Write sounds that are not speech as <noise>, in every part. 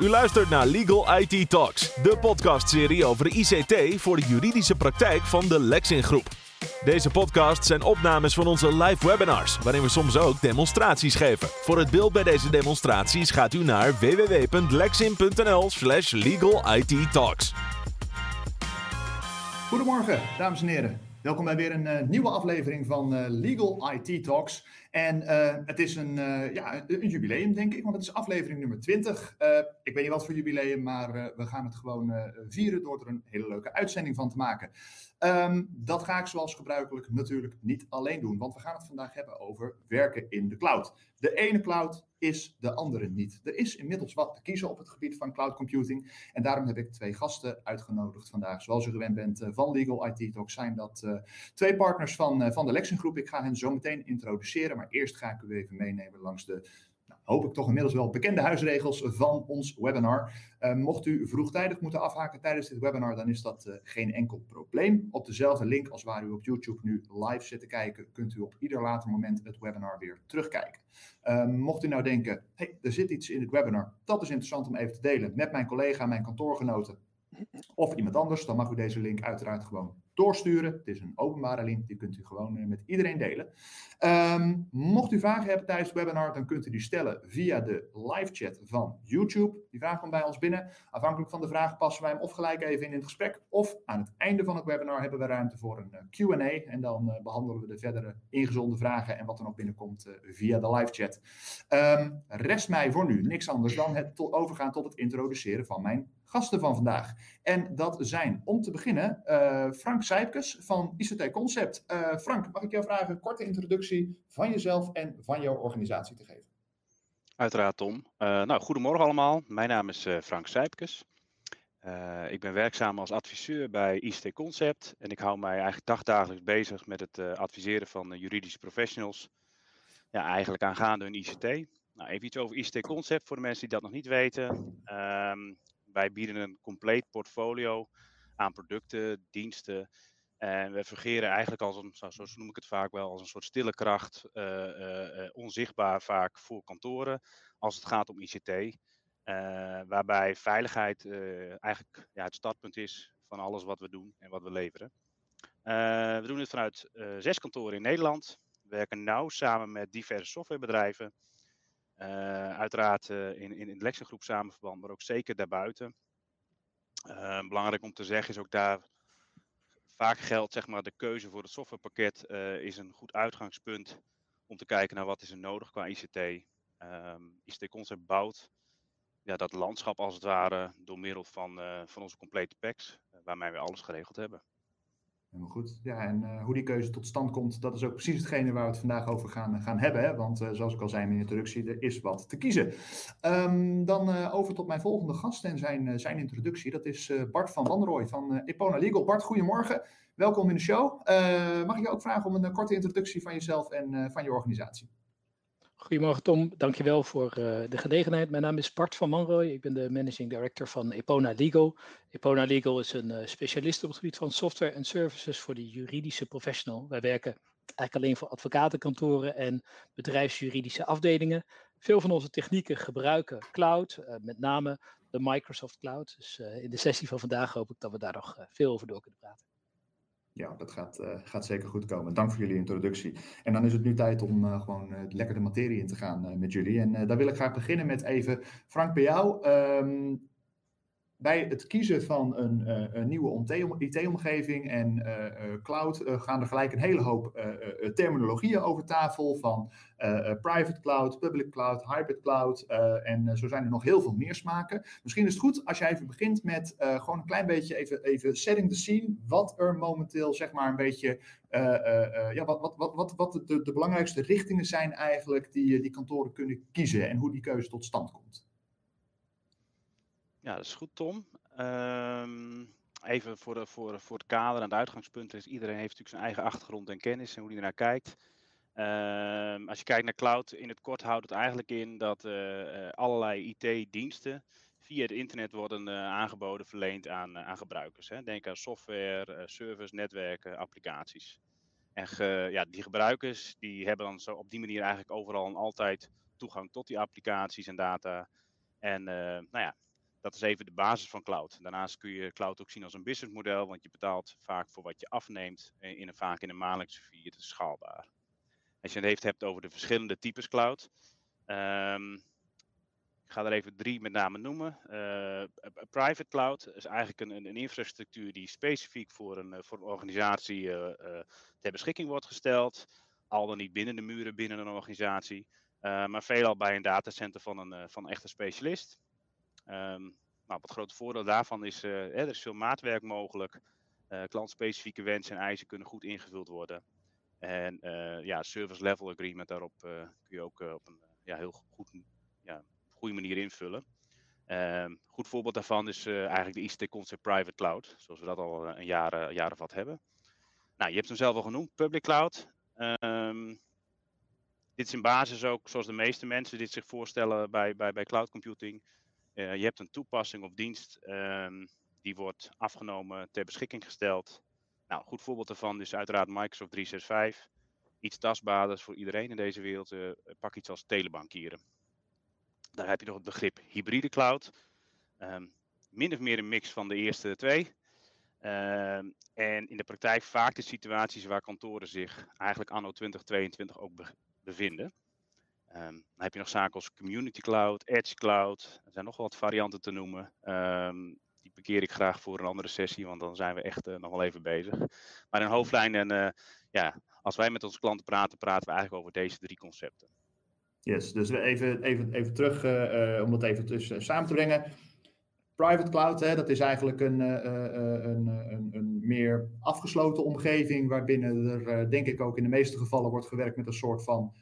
U luistert naar Legal IT Talks, de podcastserie over ICT voor de juridische praktijk van de Lexin Groep. Deze podcast zijn opnames van onze live webinars, waarin we soms ook demonstraties geven. Voor het beeld bij deze demonstraties gaat u naar www.lexin.nl/slash legal IT Talks. Goedemorgen, dames en heren. Welkom bij weer een uh, nieuwe aflevering van uh, Legal IT Talks. En uh, het is een, ja, een, jubileum, denk ik, want het is aflevering nummer 20. ik weet niet wat voor jubileum, maar we gaan het gewoon vieren door er een hele leuke uitzending van te maken. Um, dat ga ik zoals gebruikelijk natuurlijk niet alleen doen, want we gaan het vandaag hebben over werken in de cloud. De ene cloud is de andere niet. Er is inmiddels wat te kiezen op het gebied van cloud computing. En daarom heb ik twee gasten uitgenodigd vandaag. Zoals u gewend bent van Legal IT Talk, zijn dat uh, twee partners van, uh, van de Lexen Groep. Ik ga hen zo meteen introduceren, maar eerst ga ik u even meenemen langs de hoop ik toch inmiddels wel bekende huisregels van ons webinar. Uh, mocht u vroegtijdig moeten afhaken tijdens dit webinar, dan is dat uh, geen enkel probleem. Op dezelfde link als waar u op YouTube nu live zit te kijken, kunt u op ieder later moment het webinar weer terugkijken. Uh, mocht u nou denken, hey, er zit iets in het webinar, dat is interessant om even te delen met mijn collega, mijn kantoorgenoten of iemand anders, dan mag u deze link uiteraard gewoon doorsturen. Het is een openbare link, die kunt u gewoon eh, met iedereen delen. Um, mocht u vragen hebben tijdens het webinar, dan kunt u die stellen via de live chat van YouTube. Die vraag komt bij ons binnen. Afhankelijk van de vraag passen wij hem of gelijk even in het gesprek, of aan het einde van het webinar hebben we ruimte voor een eh, Q&A. En dan uh, behandelen we de verdere ingezonde vragen en wat er nog binnenkomt via de live chat. Um, rest mij voor nu niks anders dan het overgaan tot het introduceren van mijn gasten van vandaag. En dat zijn om te beginnen uh, Frank Sijpkes van ICT Concept. Uh, Frank, mag ik jou vragen een korte introductie van jezelf en van jouw organisatie te geven? Uiteraard, Tom. Uh, nou, goedemorgen allemaal. Mijn naam is Frank Sijpkes. ik ben werkzaam als adviseur bij ICT Concept en ik hou mij eigenlijk dagdagelijks bezig met het adviseren van juridische professionals. Ja, eigenlijk aangaande hun ICT. Nou, even iets over ICT Concept voor de mensen die dat nog niet weten. Um, wij bieden een compleet portfolio aan producten, diensten. En we fungeren eigenlijk als een, zo noem ik het vaak wel, als een soort stille kracht, uh, uh, onzichtbaar vaak voor kantoren, als het gaat om ICT. Waarbij veiligheid eigenlijk ja, het startpunt is van alles wat we doen en wat we leveren. we doen het vanuit zes kantoren in Nederland. We werken nauw samen met diverse softwarebedrijven. Uh, uiteraard uh, in, in, in de samenverband, maar ook zeker daarbuiten. Uh, belangrijk om te zeggen is ook daar vaak geldt zeg maar de keuze voor het softwarepakket is een goed uitgangspunt om te kijken naar wat is er nodig qua ICT. Um, ehm, ICT Concept bouwt ja, dat landschap als het ware door middel van, van onze complete packs, waarmee we alles geregeld hebben. Helemaal goed. Ja, en uh, hoe die keuze tot stand komt, dat is ook precies hetgene waar we het vandaag over gaan, gaan hebben. Hè? Want uh, zoals ik al zei in mijn introductie, er is wat te kiezen. Um, dan over tot mijn volgende gast en zijn, zijn introductie. Dat is Bart van Wanrooy van Epona Legal. Bart, goedemorgen. Welkom in de show. mag ik je ook vragen om een korte introductie van jezelf en van je organisatie? Goedemorgen Tom, dankjewel voor uh, de gelegenheid. Mijn naam is Bart van Manrooy, ik ben de Managing Director van Epona Legal. Epona Legal is een uh, specialist op het gebied van software en services voor de juridische professional. Wij werken eigenlijk alleen voor advocatenkantoren en bedrijfsjuridische afdelingen. Veel van onze technieken gebruiken cloud, uh, met name de Microsoft Cloud. Dus in de sessie van vandaag hoop ik dat we daar nog veel over door kunnen praten. Ja, dat gaat, uh, gaat zeker goed komen. Dank voor jullie introductie. En dan is het nu tijd om uh, gewoon uh, lekker de materie in te gaan met jullie. En daar wil ik graag beginnen met even, Frank, bij jou. Um, bij het kiezen van een, uh, een nieuwe IT-omgeving en uh, uh, cloud gaan er gelijk een hele hoop terminologieën over tafel van private cloud, public cloud, hybrid cloud en zo zijn er nog heel veel meer smaken. Misschien is het goed als jij even begint met gewoon een klein beetje even, even setting the scene, wat er momenteel zeg maar een beetje, ja, wat, wat, wat, wat, wat de, de belangrijkste richtingen zijn eigenlijk die, die kantoren kunnen kiezen en hoe die keuze tot stand komt. Ja, dat is goed, Tom. Um, even voor, de, voor, voor het kader en het uitgangspunt is iedereen heeft natuurlijk zijn eigen achtergrond en kennis en hoe hij ernaar kijkt. Um, als je kijkt naar cloud, in het kort houdt het eigenlijk in dat uh, allerlei IT-diensten via het internet worden uh, aangeboden, verleend aan, aan gebruikers. Hè. Denk aan software, servers, netwerken, applicaties. En ja, die gebruikers die hebben dan zo op die manier eigenlijk overal en altijd toegang tot die applicaties en data. En nou ja, dat is even de basis van cloud. Daarnaast kun je cloud ook zien als een businessmodel, want je betaalt vaak voor wat je afneemt, in een, vaak in een maandelijkse fee. Het schaalbaar. Als je het heeft hebt over de verschillende types cloud. Um, ik ga er even drie met name noemen. Uh, private cloud is eigenlijk een, een, infrastructuur die specifiek voor een, voor een organisatie ter beschikking wordt gesteld. Al dan niet binnen de muren binnen een organisatie. maar veelal bij een datacenter van een, van een echte specialist. Um, nou, het grote voordeel daarvan is, uh, er is veel maatwerk mogelijk. Uh, klantspecifieke wensen en eisen kunnen goed ingevuld worden. En uh, ja, service level agreement daarop kun je ook op een ja, heel goed, ja, goede manier invullen. Um, goed voorbeeld daarvan is eigenlijk de ICT Concept Private Cloud, zoals we dat al een jaar, of wat hebben. Nou, je hebt hem zelf al genoemd, Public Cloud. Um, dit is in basis ook zoals de meeste mensen dit zich voorstellen bij, bij, bij cloud computing. Uh, je hebt een toepassing of dienst um, die wordt afgenomen, ter beschikking gesteld. Nou, goed voorbeeld daarvan is uiteraard Microsoft 365. Iets tastbaarders voor iedereen in deze wereld. Uh, pak iets als telebankieren. Daar heb je nog het begrip hybride cloud. Um, min of meer een mix van de eerste twee. Um, en in de praktijk vaak de situaties waar kantoren zich eigenlijk anno 2022 ook be bevinden. Um, dan heb je nog zaken als Community Cloud, Edge Cloud. Er zijn nog wat varianten te noemen. Um, die parkeer ik graag voor een andere sessie, want dan zijn we echt uh, nog wel even bezig. Maar in hoofdlijnen, uh, ja, als wij met onze klanten praten, praten we eigenlijk over deze drie concepten. Yes, dus even, even, even terug uh, om dat even tussen, samen te brengen. Private cloud, hè, dat is eigenlijk een, een, een, een, meer afgesloten omgeving, waarbinnen er denk ik ook in de meeste gevallen wordt gewerkt met een soort van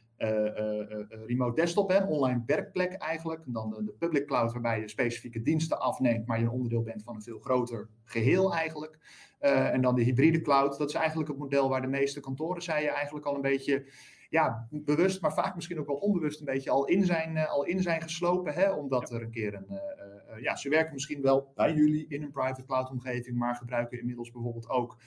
remote desktop, hè, online werkplek eigenlijk. En dan de, de, public cloud, waarbij je specifieke diensten afneemt, maar je een onderdeel bent van een veel groter geheel eigenlijk. en dan de hybride cloud, dat is eigenlijk het model waar de meeste kantoren, zei je, eigenlijk al een beetje ja, bewust, maar vaak misschien ook wel onbewust een beetje al in zijn, uh, al in zijn geslopen. Hè? Omdat er een keer een. Uh, uh, ja, ze werken misschien wel bij jullie in een private cloud omgeving, maar gebruiken inmiddels bijvoorbeeld ook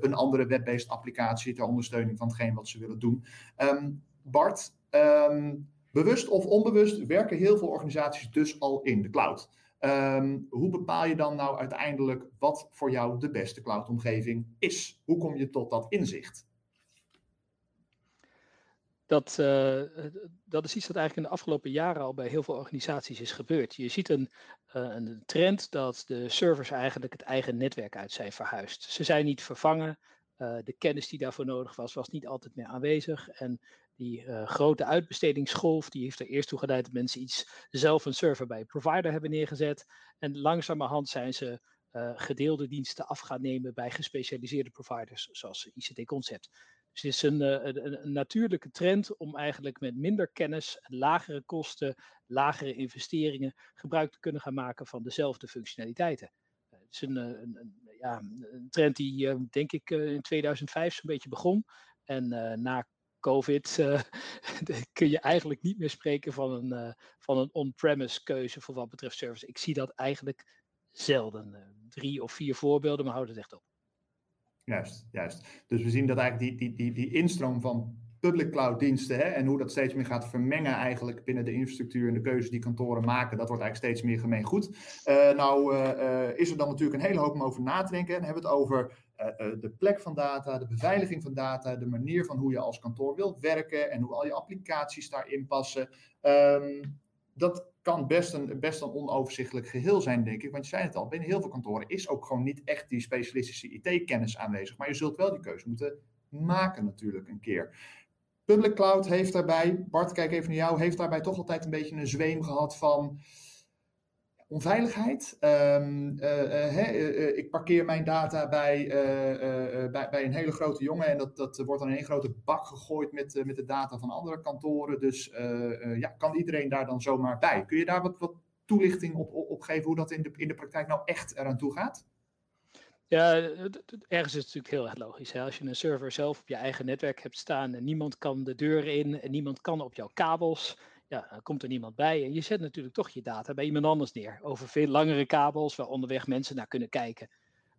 een andere web-based applicatie ter ondersteuning van hetgeen wat ze willen doen. Um, Bart, um, bewust of onbewust werken heel veel organisaties dus al in de cloud. Um, hoe bepaal je dan nou uiteindelijk wat voor jou de beste cloudomgeving is? Hoe kom je tot dat inzicht? Dat, uh, dat is iets wat eigenlijk in de afgelopen jaren al bij heel veel organisaties is gebeurd. Je ziet een, uh, een trend dat de servers eigenlijk het eigen netwerk uit zijn verhuisd. Ze zijn niet vervangen. Uh, de kennis die daarvoor nodig was, was niet altijd meer aanwezig. En die uh, grote uitbestedingsgolf, die heeft er eerst toe geleid dat mensen iets zelf een server bij een provider hebben neergezet. En langzamerhand zijn ze uh, gedeelde diensten af gaan nemen bij gespecialiseerde providers, zoals ICT Concept. Dus het is een, een, een, natuurlijke trend om eigenlijk met minder kennis, lagere kosten, lagere investeringen gebruik te kunnen gaan maken van dezelfde functionaliteiten. Het is een, een trend die, denk ik, in 2005 zo'n beetje begon. En na COVID <laughs> uh, kun je eigenlijk niet meer spreken van een, uh, van een on-premise keuze voor wat betreft service. Ik zie dat eigenlijk zelden. Uh, drie of vier voorbeelden, maar houd het echt op. Juist, juist. Dus we zien dat eigenlijk die, die, die, die instroom van public cloud diensten hè, en hoe dat steeds meer gaat vermengen eigenlijk binnen de infrastructuur en de keuzes die kantoren maken, dat wordt eigenlijk steeds meer gemeen goed. Uh, nou is er dan natuurlijk een hele hoop om over na te denken. En hebben we het over de plek van data, de beveiliging van data, de manier van hoe je als kantoor wilt werken en hoe al je applicaties daarin passen. Um, dat kan best een, best een onoverzichtelijk geheel zijn, denk ik. Want je zei het al, binnen heel veel kantoren is ook gewoon niet echt die specialistische IT-kennis aanwezig. Maar je zult wel die keuze moeten maken natuurlijk een keer. Public cloud heeft daarbij, Bart, kijk even naar jou, heeft daarbij toch altijd een beetje een zweem gehad van onveiligheid. Um, uh, uh, ik parkeer mijn data bij, bij, bij, een hele grote jongen en dat, dat wordt dan in een grote bak gegooid met, met de data van andere kantoren. Dus ja, kan iedereen daar dan zomaar bij? Kun je daar wat, wat toelichting op, op, geven hoe dat in de, in de praktijk nou echt eraan toe gaat? Ja, ergens is het natuurlijk heel erg logisch. Hè? Als je een server zelf op je eigen netwerk hebt staan en niemand kan de deur in en niemand kan op jouw kabels, ja, komt er niemand bij. En je zet natuurlijk toch je data bij iemand anders neer. Over veel langere kabels waar onderweg mensen naar kunnen kijken.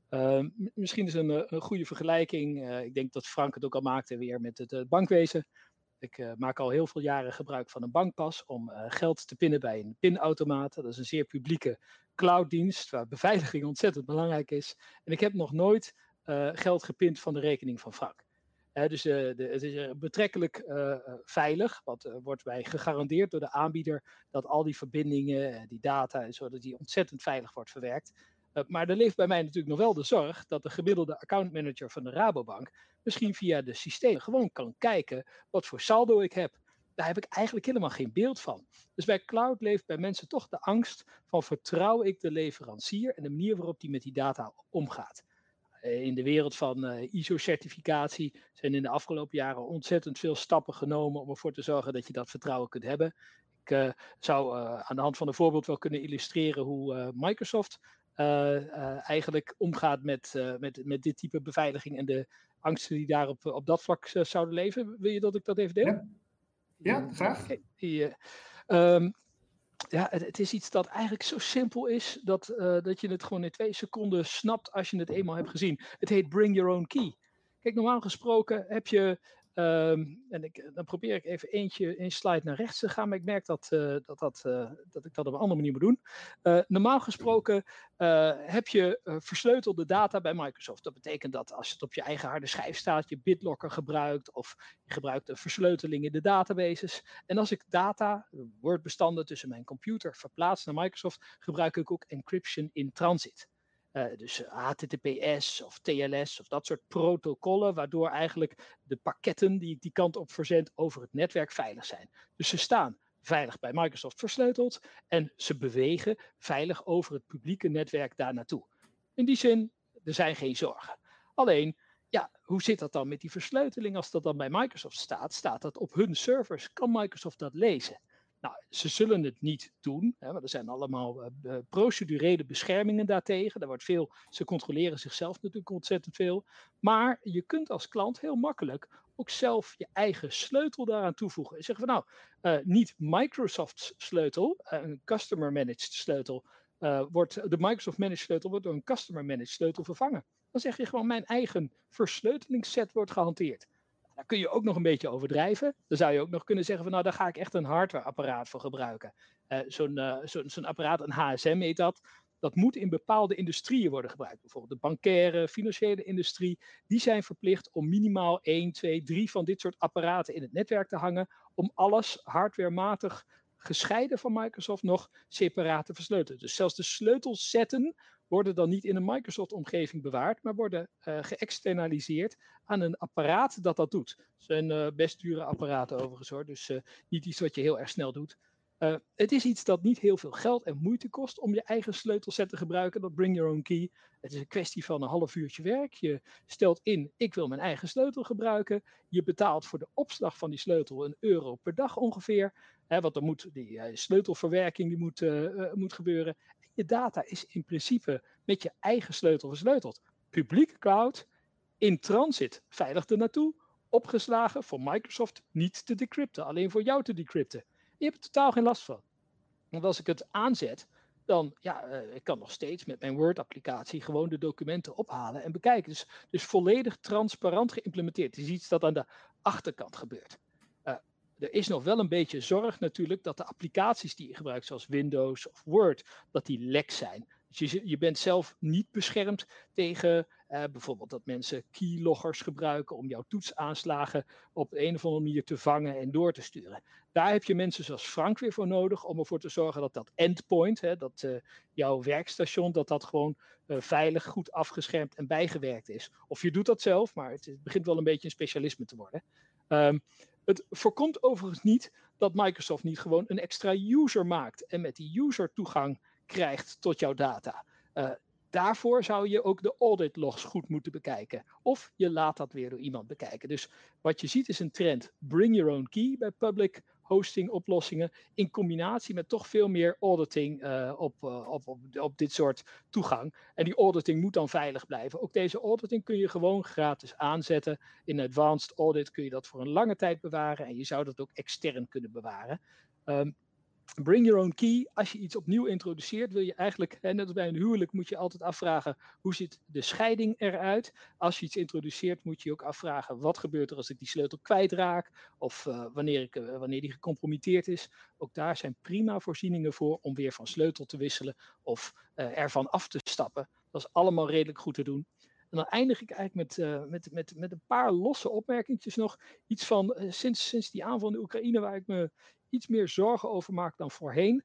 Uh, misschien is een, een goede vergelijking. Uh, ik denk dat Frank het ook al maakte weer met het uh, bankwezen. Ik maak al heel veel jaren gebruik van een bankpas om geld te pinnen bij een pinautomaat. Dat is een zeer publieke clouddienst waar beveiliging <laughs> ontzettend belangrijk is. En ik heb nog nooit geld gepind van de rekening van Frank dus de, het is eh, betrekkelijk uh, veilig, want wordt wij gegarandeerd door de aanbieder dat al die verbindingen, die data en zo, dat die ontzettend veilig wordt verwerkt. maar er leeft bij mij natuurlijk nog wel de zorg dat de gemiddelde accountmanager van de Rabobank misschien via de systemen gewoon kan kijken wat voor saldo ik heb. Daar heb ik eigenlijk helemaal geen beeld van. Dus bij cloud leeft bij mensen toch de angst van vertrouw ik de leverancier en de manier waarop die met die data omgaat. Eh, in de wereld van eh, ISO-certificatie zijn in de afgelopen jaren ontzettend veel stappen genomen om ervoor te zorgen dat je dat vertrouwen kunt hebben. Ik uh, zou uh, aan de hand van een voorbeeld wel kunnen illustreren hoe uh, Microsoft eigenlijk omgaat met, met, met dit type beveiliging en de angsten die daar op, op dat vlak zouden leven. Wil je dat ik dat even deel? Ja, ja graag. Okay. Um, ja, het, is iets dat eigenlijk zo simpel is dat, uh, dat je het gewoon in twee seconden snapt als je het eenmaal hebt gezien. Het heet Bring Your Own Key. Kijk, normaal gesproken heb je Um, en ik, dan probeer ik even eentje, een slide naar rechts te gaan, maar ik merk dat, uh, dat, dat, uh, dat ik dat op een andere manier moet doen. Normaal gesproken heb je versleutelde data bij Microsoft. Dat betekent dat als het op je eigen harde schijf staat, je BitLocker gebruikt of je gebruikt een versleuteling in de databases. En als ik data, woordbestanden tussen mijn computer verplaats naar Microsoft, gebruik ik ook encryption in transit. Uh, dus HTTPS of TLS of dat soort protocollen, waardoor eigenlijk de pakketten die ik die kant op verzend over het netwerk veilig zijn. Dus ze staan veilig bij Microsoft versleuteld en ze bewegen veilig over het publieke netwerk daar naartoe. In die zin, er zijn geen zorgen. Alleen, ja, hoe zit dat dan met die versleuteling? Als dat dan bij Microsoft staat, staat dat op hun servers. Kan Microsoft dat lezen? Nou, ze zullen het niet doen, hè, want er zijn allemaal uh, procedurele beschermingen daartegen. Daar wordt veel, ze controleren zichzelf natuurlijk ontzettend veel. Maar je kunt als klant heel makkelijk ook zelf je eigen sleutel daaraan toevoegen. En zeggen van nou, uh, niet Microsoft's sleutel, uh, een customer managed sleutel, wordt, de Microsoft managed sleutel wordt door een customer managed sleutel vervangen. Dan zeg je gewoon mijn eigen versleutelingsset wordt gehanteerd. Daar kun je ook nog een beetje overdrijven. Dan zou je ook nog kunnen zeggen van nou, daar ga ik echt een hardwareapparaat voor gebruiken. Uh, Zo'n uh, zo, zo apparaat, een HSM heet dat, dat moet in bepaalde industrieën worden gebruikt. Bijvoorbeeld de bankaire, financiële industrie. Die zijn verplicht om minimaal 1, 2, 3 van dit soort apparaten in het netwerk te hangen. Om alles hardwarematig gescheiden van Microsoft nog separaat te versleutelen. Dus zelfs de sleutelsetten worden dan niet in een Microsoft-omgeving bewaard, maar worden uh, geëxternaliseerd aan een apparaat dat dat doet. Het zijn uh, best dure apparaten overigens hoor, dus uh, niet iets wat je heel erg snel doet. Het is iets dat niet heel veel geld en moeite kost om je eigen sleutelset te gebruiken, dat Bring Your Own Key. Het is een kwestie van een half uurtje werk. Je stelt in, ik wil mijn eigen sleutel gebruiken. Je betaalt voor de opslag van die sleutel een euro per dag ongeveer. Hè, want dan moet die sleutelverwerking die moet, moet gebeuren je data is in principe met je eigen sleutel versleuteld. Publieke cloud, in transit, veilig er naartoe, opgeslagen voor Microsoft niet te decrypten, alleen voor jou te decrypten. Je hebt er totaal geen last van. Want als ik het aanzet, dan ja, uh, ik kan nog steeds met mijn Word-applicatie gewoon de documenten ophalen en bekijken. Dus, dus volledig transparant geïmplementeerd. Het is iets dat aan de achterkant gebeurt er is nog wel een beetje zorg natuurlijk dat de applicaties die je gebruikt, zoals Windows of Word, dat die lek zijn. Dus je, je bent zelf niet beschermd tegen eh, bijvoorbeeld dat mensen keyloggers gebruiken om jouw toetsaanslagen op een of andere manier te vangen en door te sturen. Daar heb je mensen zoals Frank weer voor nodig om ervoor te zorgen dat dat endpoint, hè, dat uh, jouw werkstation, dat dat gewoon uh, veilig, goed afgeschermd en bijgewerkt is. Of je doet dat zelf, maar het, begint wel een beetje een specialisme te worden. Um, het voorkomt overigens niet dat Microsoft niet gewoon een extra user maakt en met die user toegang krijgt tot jouw data. Daarvoor zou je ook de audit logs goed moeten bekijken. Of je laat dat weer door iemand bekijken. Dus wat je ziet is een trend: bring your own key bij public hosting oplossingen in combinatie met toch veel meer auditing op, uh, op, op, op, dit soort toegang. En die auditing moet dan veilig blijven. Ook deze auditing kun je gewoon gratis aanzetten. In Advanced Audit kun je dat voor een lange tijd bewaren en je zou dat ook extern kunnen bewaren. Um, Bring your own key. Als je iets opnieuw introduceert, wil je eigenlijk, hè, net als bij een huwelijk, moet je altijd afvragen hoe ziet de scheiding eruit. Als je iets introduceert, moet je ook afvragen wat gebeurt er als ik die sleutel kwijtraak of uh, wanneer, ik, uh, wanneer die gecompromitteerd is. Ook daar zijn prima voorzieningen voor om weer van sleutel te wisselen of uh, ervan af te stappen. Dat is allemaal redelijk goed te doen. En dan eindig ik eigenlijk met, met, met, met een paar losse opmerkingjes nog. Iets van sinds, sinds die aanval in Oekraïne, waar ik me iets meer zorgen over maakt dan voorheen.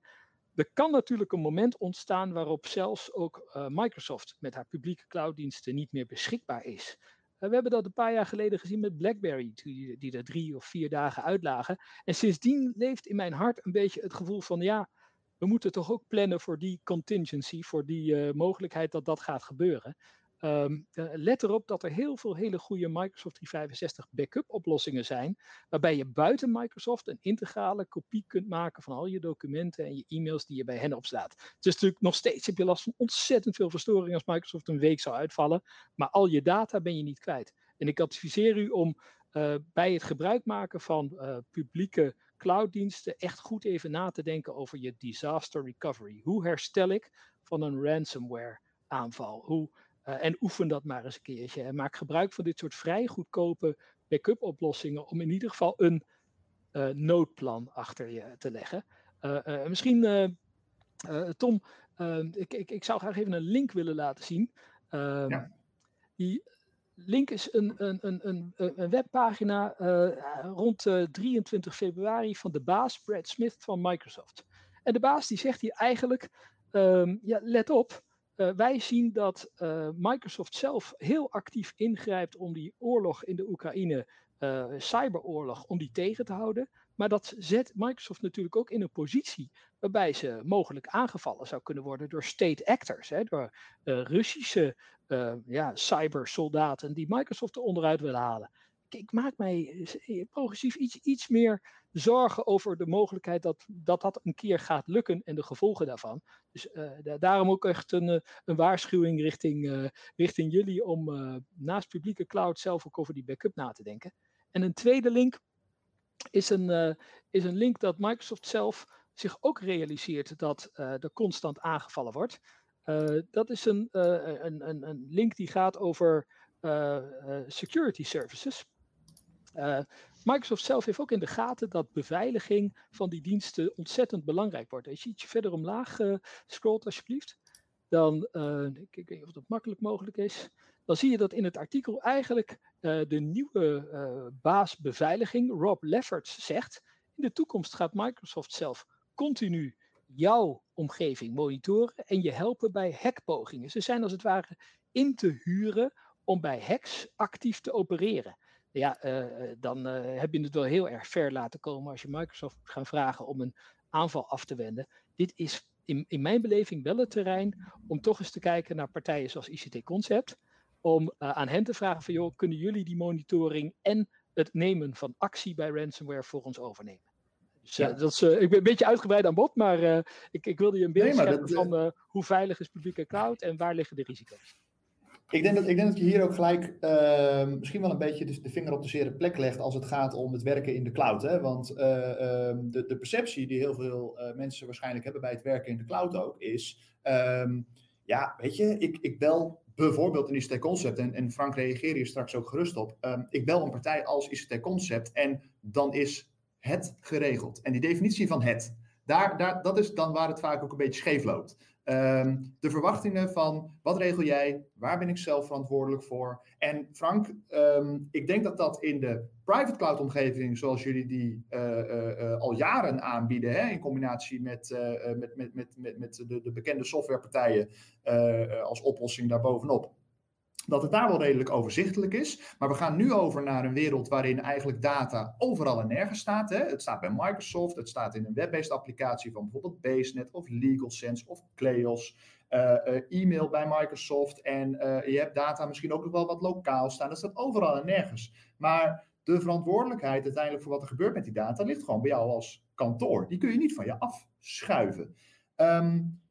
Er kan natuurlijk een moment ontstaan waarop zelfs ook uh, Microsoft met haar publieke clouddiensten niet meer beschikbaar is. We hebben dat een paar jaar geleden gezien met BlackBerry, die, die er drie of vier dagen uitlagen. En sindsdien leeft in mijn hart een beetje het gevoel van ja, we moeten toch ook plannen voor die contingency, voor die mogelijkheid dat dat gaat gebeuren. Um, let erop dat er heel veel hele goede Microsoft 365 backup oplossingen zijn, waarbij je buiten Microsoft een integrale kopie kunt maken van al je documenten en je e-mails die je bij hen opslaat. Het is natuurlijk nog steeds, heb je last van ontzettend veel verstoring als Microsoft een week zou uitvallen, maar al je data ben je niet kwijt. En ik adviseer u om uh, bij het gebruik maken van uh, publieke clouddiensten echt goed even na te denken over je disaster recovery. Hoe herstel ik van een ransomware aanval? Hoe uh, en oefen dat maar eens een keertje. En maak gebruik van dit soort vrij goedkope backup oplossingen om in ieder geval een uh, noodplan achter je te leggen. Uh, misschien, Tom, ik, ik, ik zou graag even een link willen laten zien. Ja. Die link is een, een, een, een, webpagina rond 23 februari van de baas Brad Smith van Microsoft. En de baas die zegt hier eigenlijk, um, ja, let op, uh, wij zien dat uh, Microsoft zelf heel actief ingrijpt om die oorlog in de Oekraïne, uh, cyberoorlog, om die tegen te houden. Maar dat zet Microsoft natuurlijk ook in een positie waarbij ze mogelijk aangevallen zou kunnen worden door state actors, hè, door Russische ja, cybersoldaten die Microsoft er onderuit willen halen ik maak mij progressief iets, iets meer zorgen over de mogelijkheid dat, dat dat een keer gaat lukken en de gevolgen daarvan. Dus uh, daarom ook echt een, eh, een waarschuwing richting, richting jullie om naast publieke cloud zelf ook over die backup na te denken. En een tweede link is een, is een link dat Microsoft zelf zich ook realiseert dat er constant aangevallen wordt. dat is een, een, een, een link die gaat over security services. Uh, Microsoft zelf heeft ook in de gaten dat beveiliging van die diensten ontzettend belangrijk wordt. Als je ietsje verder omlaag uh, scrolt, alsjeblieft, dan, ik, ik weet niet of dat makkelijk mogelijk is, dan zie je dat in het artikel eigenlijk de nieuwe baas beveiliging, Rob Lefferts, zegt, in de toekomst gaat Microsoft zelf continu jouw omgeving monitoren en je helpen bij hackpogingen. Ze zijn als het ware in te huren om bij hacks actief te opereren ja, uh, dan uh, heb je het wel heel erg ver laten komen als je Microsoft moet gaan vragen om een aanval af te wenden. Dit is in, in mijn beleving wel het terrein om toch eens te kijken naar partijen zoals ICT Concept. Om aan hen te vragen van joh, kunnen jullie die monitoring en het nemen van actie bij ransomware voor ons overnemen? Dus ja. dat is, ik ben een beetje uitgebreid aan bod, maar ik, ik wilde je een beeld nee, dat, van hoe veilig is publieke cloud en waar liggen de risico's. Ik denk, dat, ik denk dat je hier ook gelijk uh, misschien wel een beetje de, de, vinger op de zere plek legt als het gaat om het werken in de cloud. Hè? Want uh, uh, de, de, perceptie die heel veel eh, mensen waarschijnlijk hebben bij het werken in de cloud ook is, ehm, ja, weet je, ik, ik bel bijvoorbeeld een ICT Concept, en, en Frank reageert hier straks ook gerust op, ehm, ik bel een partij als ICT Concept en dan is het geregeld. En die definitie van het, daar, daar, dat is dan waar het vaak ook een beetje scheef loopt. Um, de verwachtingen van wat regel jij, waar ben ik zelf verantwoordelijk voor? En Frank, um, ik denk dat dat in de private cloud omgeving, zoals jullie die uh, uh, uh, al jaren aanbieden, hè, in combinatie met, met, met, met, met, met de, de bekende softwarepartijen als oplossing daarbovenop, dat het daar wel redelijk overzichtelijk is. Maar we gaan nu over naar een wereld waarin eigenlijk data overal en nergens staat. Hè? Het staat bij Microsoft, het staat in een web-based applicatie van bijvoorbeeld BaseNet of LegalSense of Kleos. Uh, uh, e-mail bij Microsoft en uh, je hebt data misschien ook nog wel wat lokaal staan. Dat staat overal en nergens. Maar de verantwoordelijkheid uiteindelijk voor wat er gebeurt met die data ligt gewoon bij jou als kantoor. Die kun je niet van je afschuiven. Um,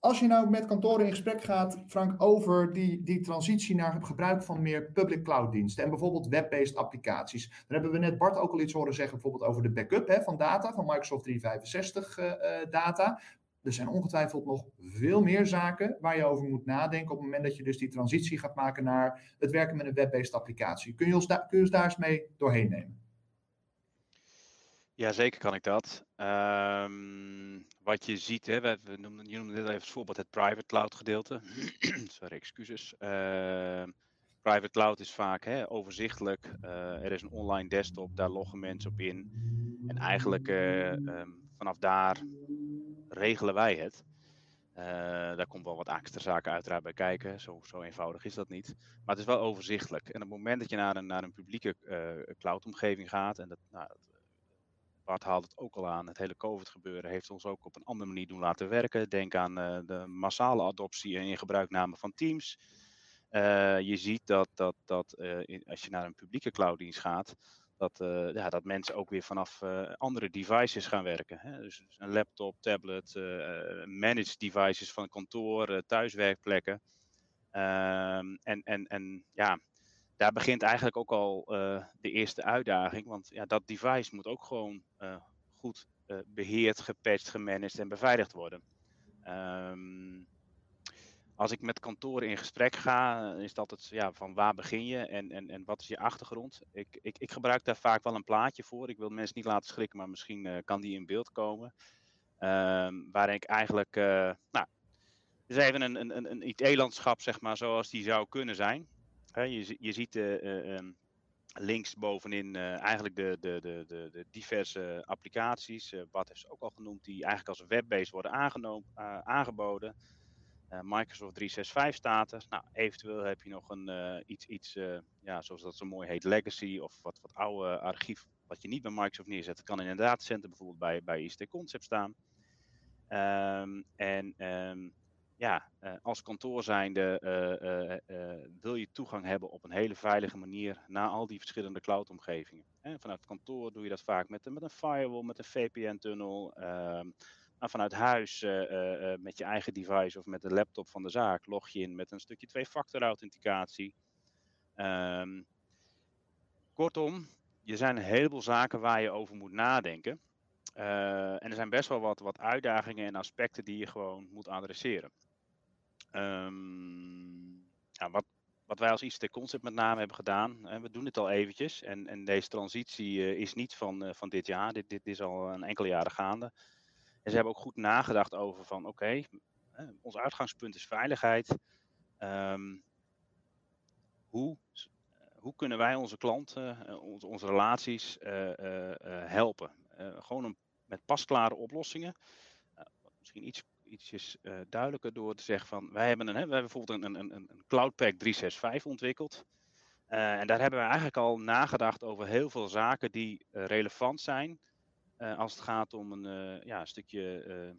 Als je nou met kantoren in gesprek gaat, Frank, over die, die transitie naar het gebruik van meer public cloud diensten en bijvoorbeeld web-based applicaties. Dan hebben we net Bart ook al iets horen zeggen, bijvoorbeeld over de backup hè, van data, van Microsoft 365 uh, uh, data. Er zijn ongetwijfeld nog veel meer zaken waar je over moet nadenken op het moment dat je dus die transitie gaat maken naar het werken met een web-based applicatie. Kun je ons, kun je ons daar eens mee doorheen nemen? Ja, zeker kan ik dat. Um, wat je ziet, hè, we, we je noemde dit even als voorbeeld het private cloud gedeelte. <clears throat> Sorry, excuses. Uh, private cloud is vaak hè, overzichtelijk. Uh, er is een online desktop, daar loggen mensen op in. En eigenlijk uh, um, vanaf daar regelen wij het. Uh, daar komt wel wat extra zaken uiteraard bij kijken. Zo, eenvoudig is dat niet. Maar het is wel overzichtelijk. En op het moment dat je naar een, naar een publieke uh, cloud-omgeving gaat, en dat, nou, Bart haalde het ook al aan, het hele COVID-gebeuren heeft ons ook op een andere manier doen laten werken. Denk aan uh, de massale adoptie en in gebruikname van Teams. je ziet dat, dat, dat in, als je naar een publieke clouddienst gaat, dat, ja, dat mensen ook weer vanaf andere devices gaan werken. Hè? Dus, een laptop, tablet, managed devices van kantoor, thuiswerkplekken. Ehm, en, en, en ja, daar begint eigenlijk ook al de eerste uitdaging. Want ja, dat device moet ook gewoon goed beheerd, gepatcht, gemanaged en beveiligd worden. Um, als ik met kantoren in gesprek ga, is dat het ja, van waar begin je en, en, en wat is je achtergrond. Ik, ik, ik gebruik daar vaak wel een plaatje voor. Ik wil mensen niet laten schrikken, maar misschien kan die in beeld komen. Um, waarin ik eigenlijk, nou, is even een, een, een IT-landschap, zeg maar, zoals die zou kunnen zijn. Je, je ziet uh, um, links bovenin eigenlijk de, de, de, de, diverse applicaties. Bart heeft ze ook al genoemd, die eigenlijk als web-based worden aangenomen, aangeboden. Uh, Microsoft 365 status. Nou, eventueel heb je nog een uh, iets, iets uh, ja, zoals dat zo mooi heet, legacy of wat, wat oude archief, wat je niet bij Microsoft neerzet. Kan in een datacenter bijvoorbeeld bij, bij ICT Concept staan. Um, en um, ja, als kantoor zijnde wil je toegang hebben op een hele veilige manier naar al die verschillende cloud-omgevingen. Vanuit kantoor doe je dat vaak met, met een firewall, met een VPN-tunnel. Um, nou, vanuit huis met je eigen device of met de laptop van de zaak log je in met een stukje twee-factor authenticatie. Um, kortom, er zijn een heleboel zaken waar je over moet nadenken. En er zijn best wel wat, wat uitdagingen en aspecten die je gewoon moet adresseren. Ja, wat, wat wij als ICT Concept met name hebben gedaan, en we doen dit al eventjes. En, en deze transitie is niet van, van dit jaar, dit, dit is al een enkele jaren gaande. En ze hebben ook goed nagedacht over van oké, ons uitgangspunt is veiligheid. Um, hoe, hoe kunnen wij onze klanten, onze, onze relaties helpen? gewoon met pasklare oplossingen. misschien iets, ietsjes duidelijker door te zeggen van wij hebben, een, hè, we hebben bijvoorbeeld een, een, een Cloudpack 365 ontwikkeld. en daar hebben we eigenlijk al nagedacht over heel veel zaken die relevant zijn als het gaat om een, ja, stukje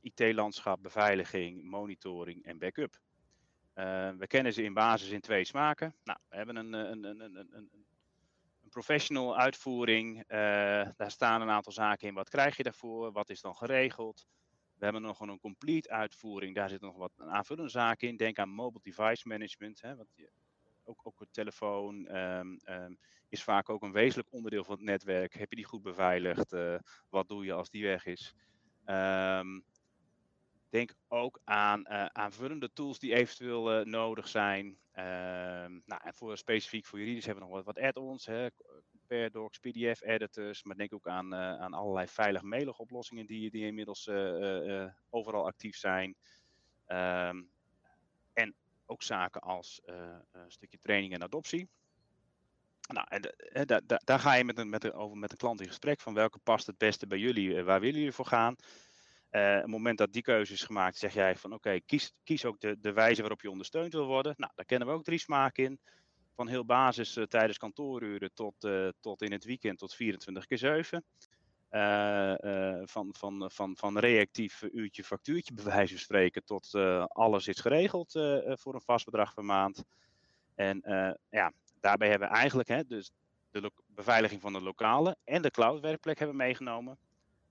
IT-landschap, beveiliging, monitoring en backup. we kennen ze in basis in twee smaken. Nou, we hebben een, een, een, een, een, een professional uitvoering. daar staan een aantal zaken in. Wat krijg je daarvoor? Wat is dan geregeld? We hebben nog een complete uitvoering. Daar zitten nog wat aanvullende zaken in. Denk aan mobile device management. Hè, wat je, ook, ook een telefoon um, um, is vaak ook een wezenlijk onderdeel van het netwerk. Heb je die goed beveiligd? Uh, wat doe je als die weg is? Um, denk ook aan uh, aanvullende tools die eventueel uh, nodig zijn. nou, en voor, specifiek voor juridisch hebben we nog wat, wat add-ons. Paradox, PDF-editors, maar denk ook aan, aan allerlei veilig mailige oplossingen die, die inmiddels overal actief zijn. en ook zaken als een stukje training en adoptie. Nou, en de, da, da, daar ga je met een, met, een, over met een klant in gesprek van welke past het beste bij jullie, waar willen jullie voor gaan. Op het moment dat die keuze is gemaakt, zeg jij van oké, kies, kies ook de, de wijze waarop je ondersteund wil worden. Nou, daar kennen we ook drie smaken in. Van heel basis uh, tijdens kantooruren tot, uh, tot in het weekend tot 24 keer 7. van, van, van, van reactief uurtje factuurtje bij wijze van spreken tot alles is geregeld voor een vast bedrag per maand. En ja, daarbij hebben we eigenlijk hè, dus de beveiliging van de lokale en de cloud werkplek hebben meegenomen.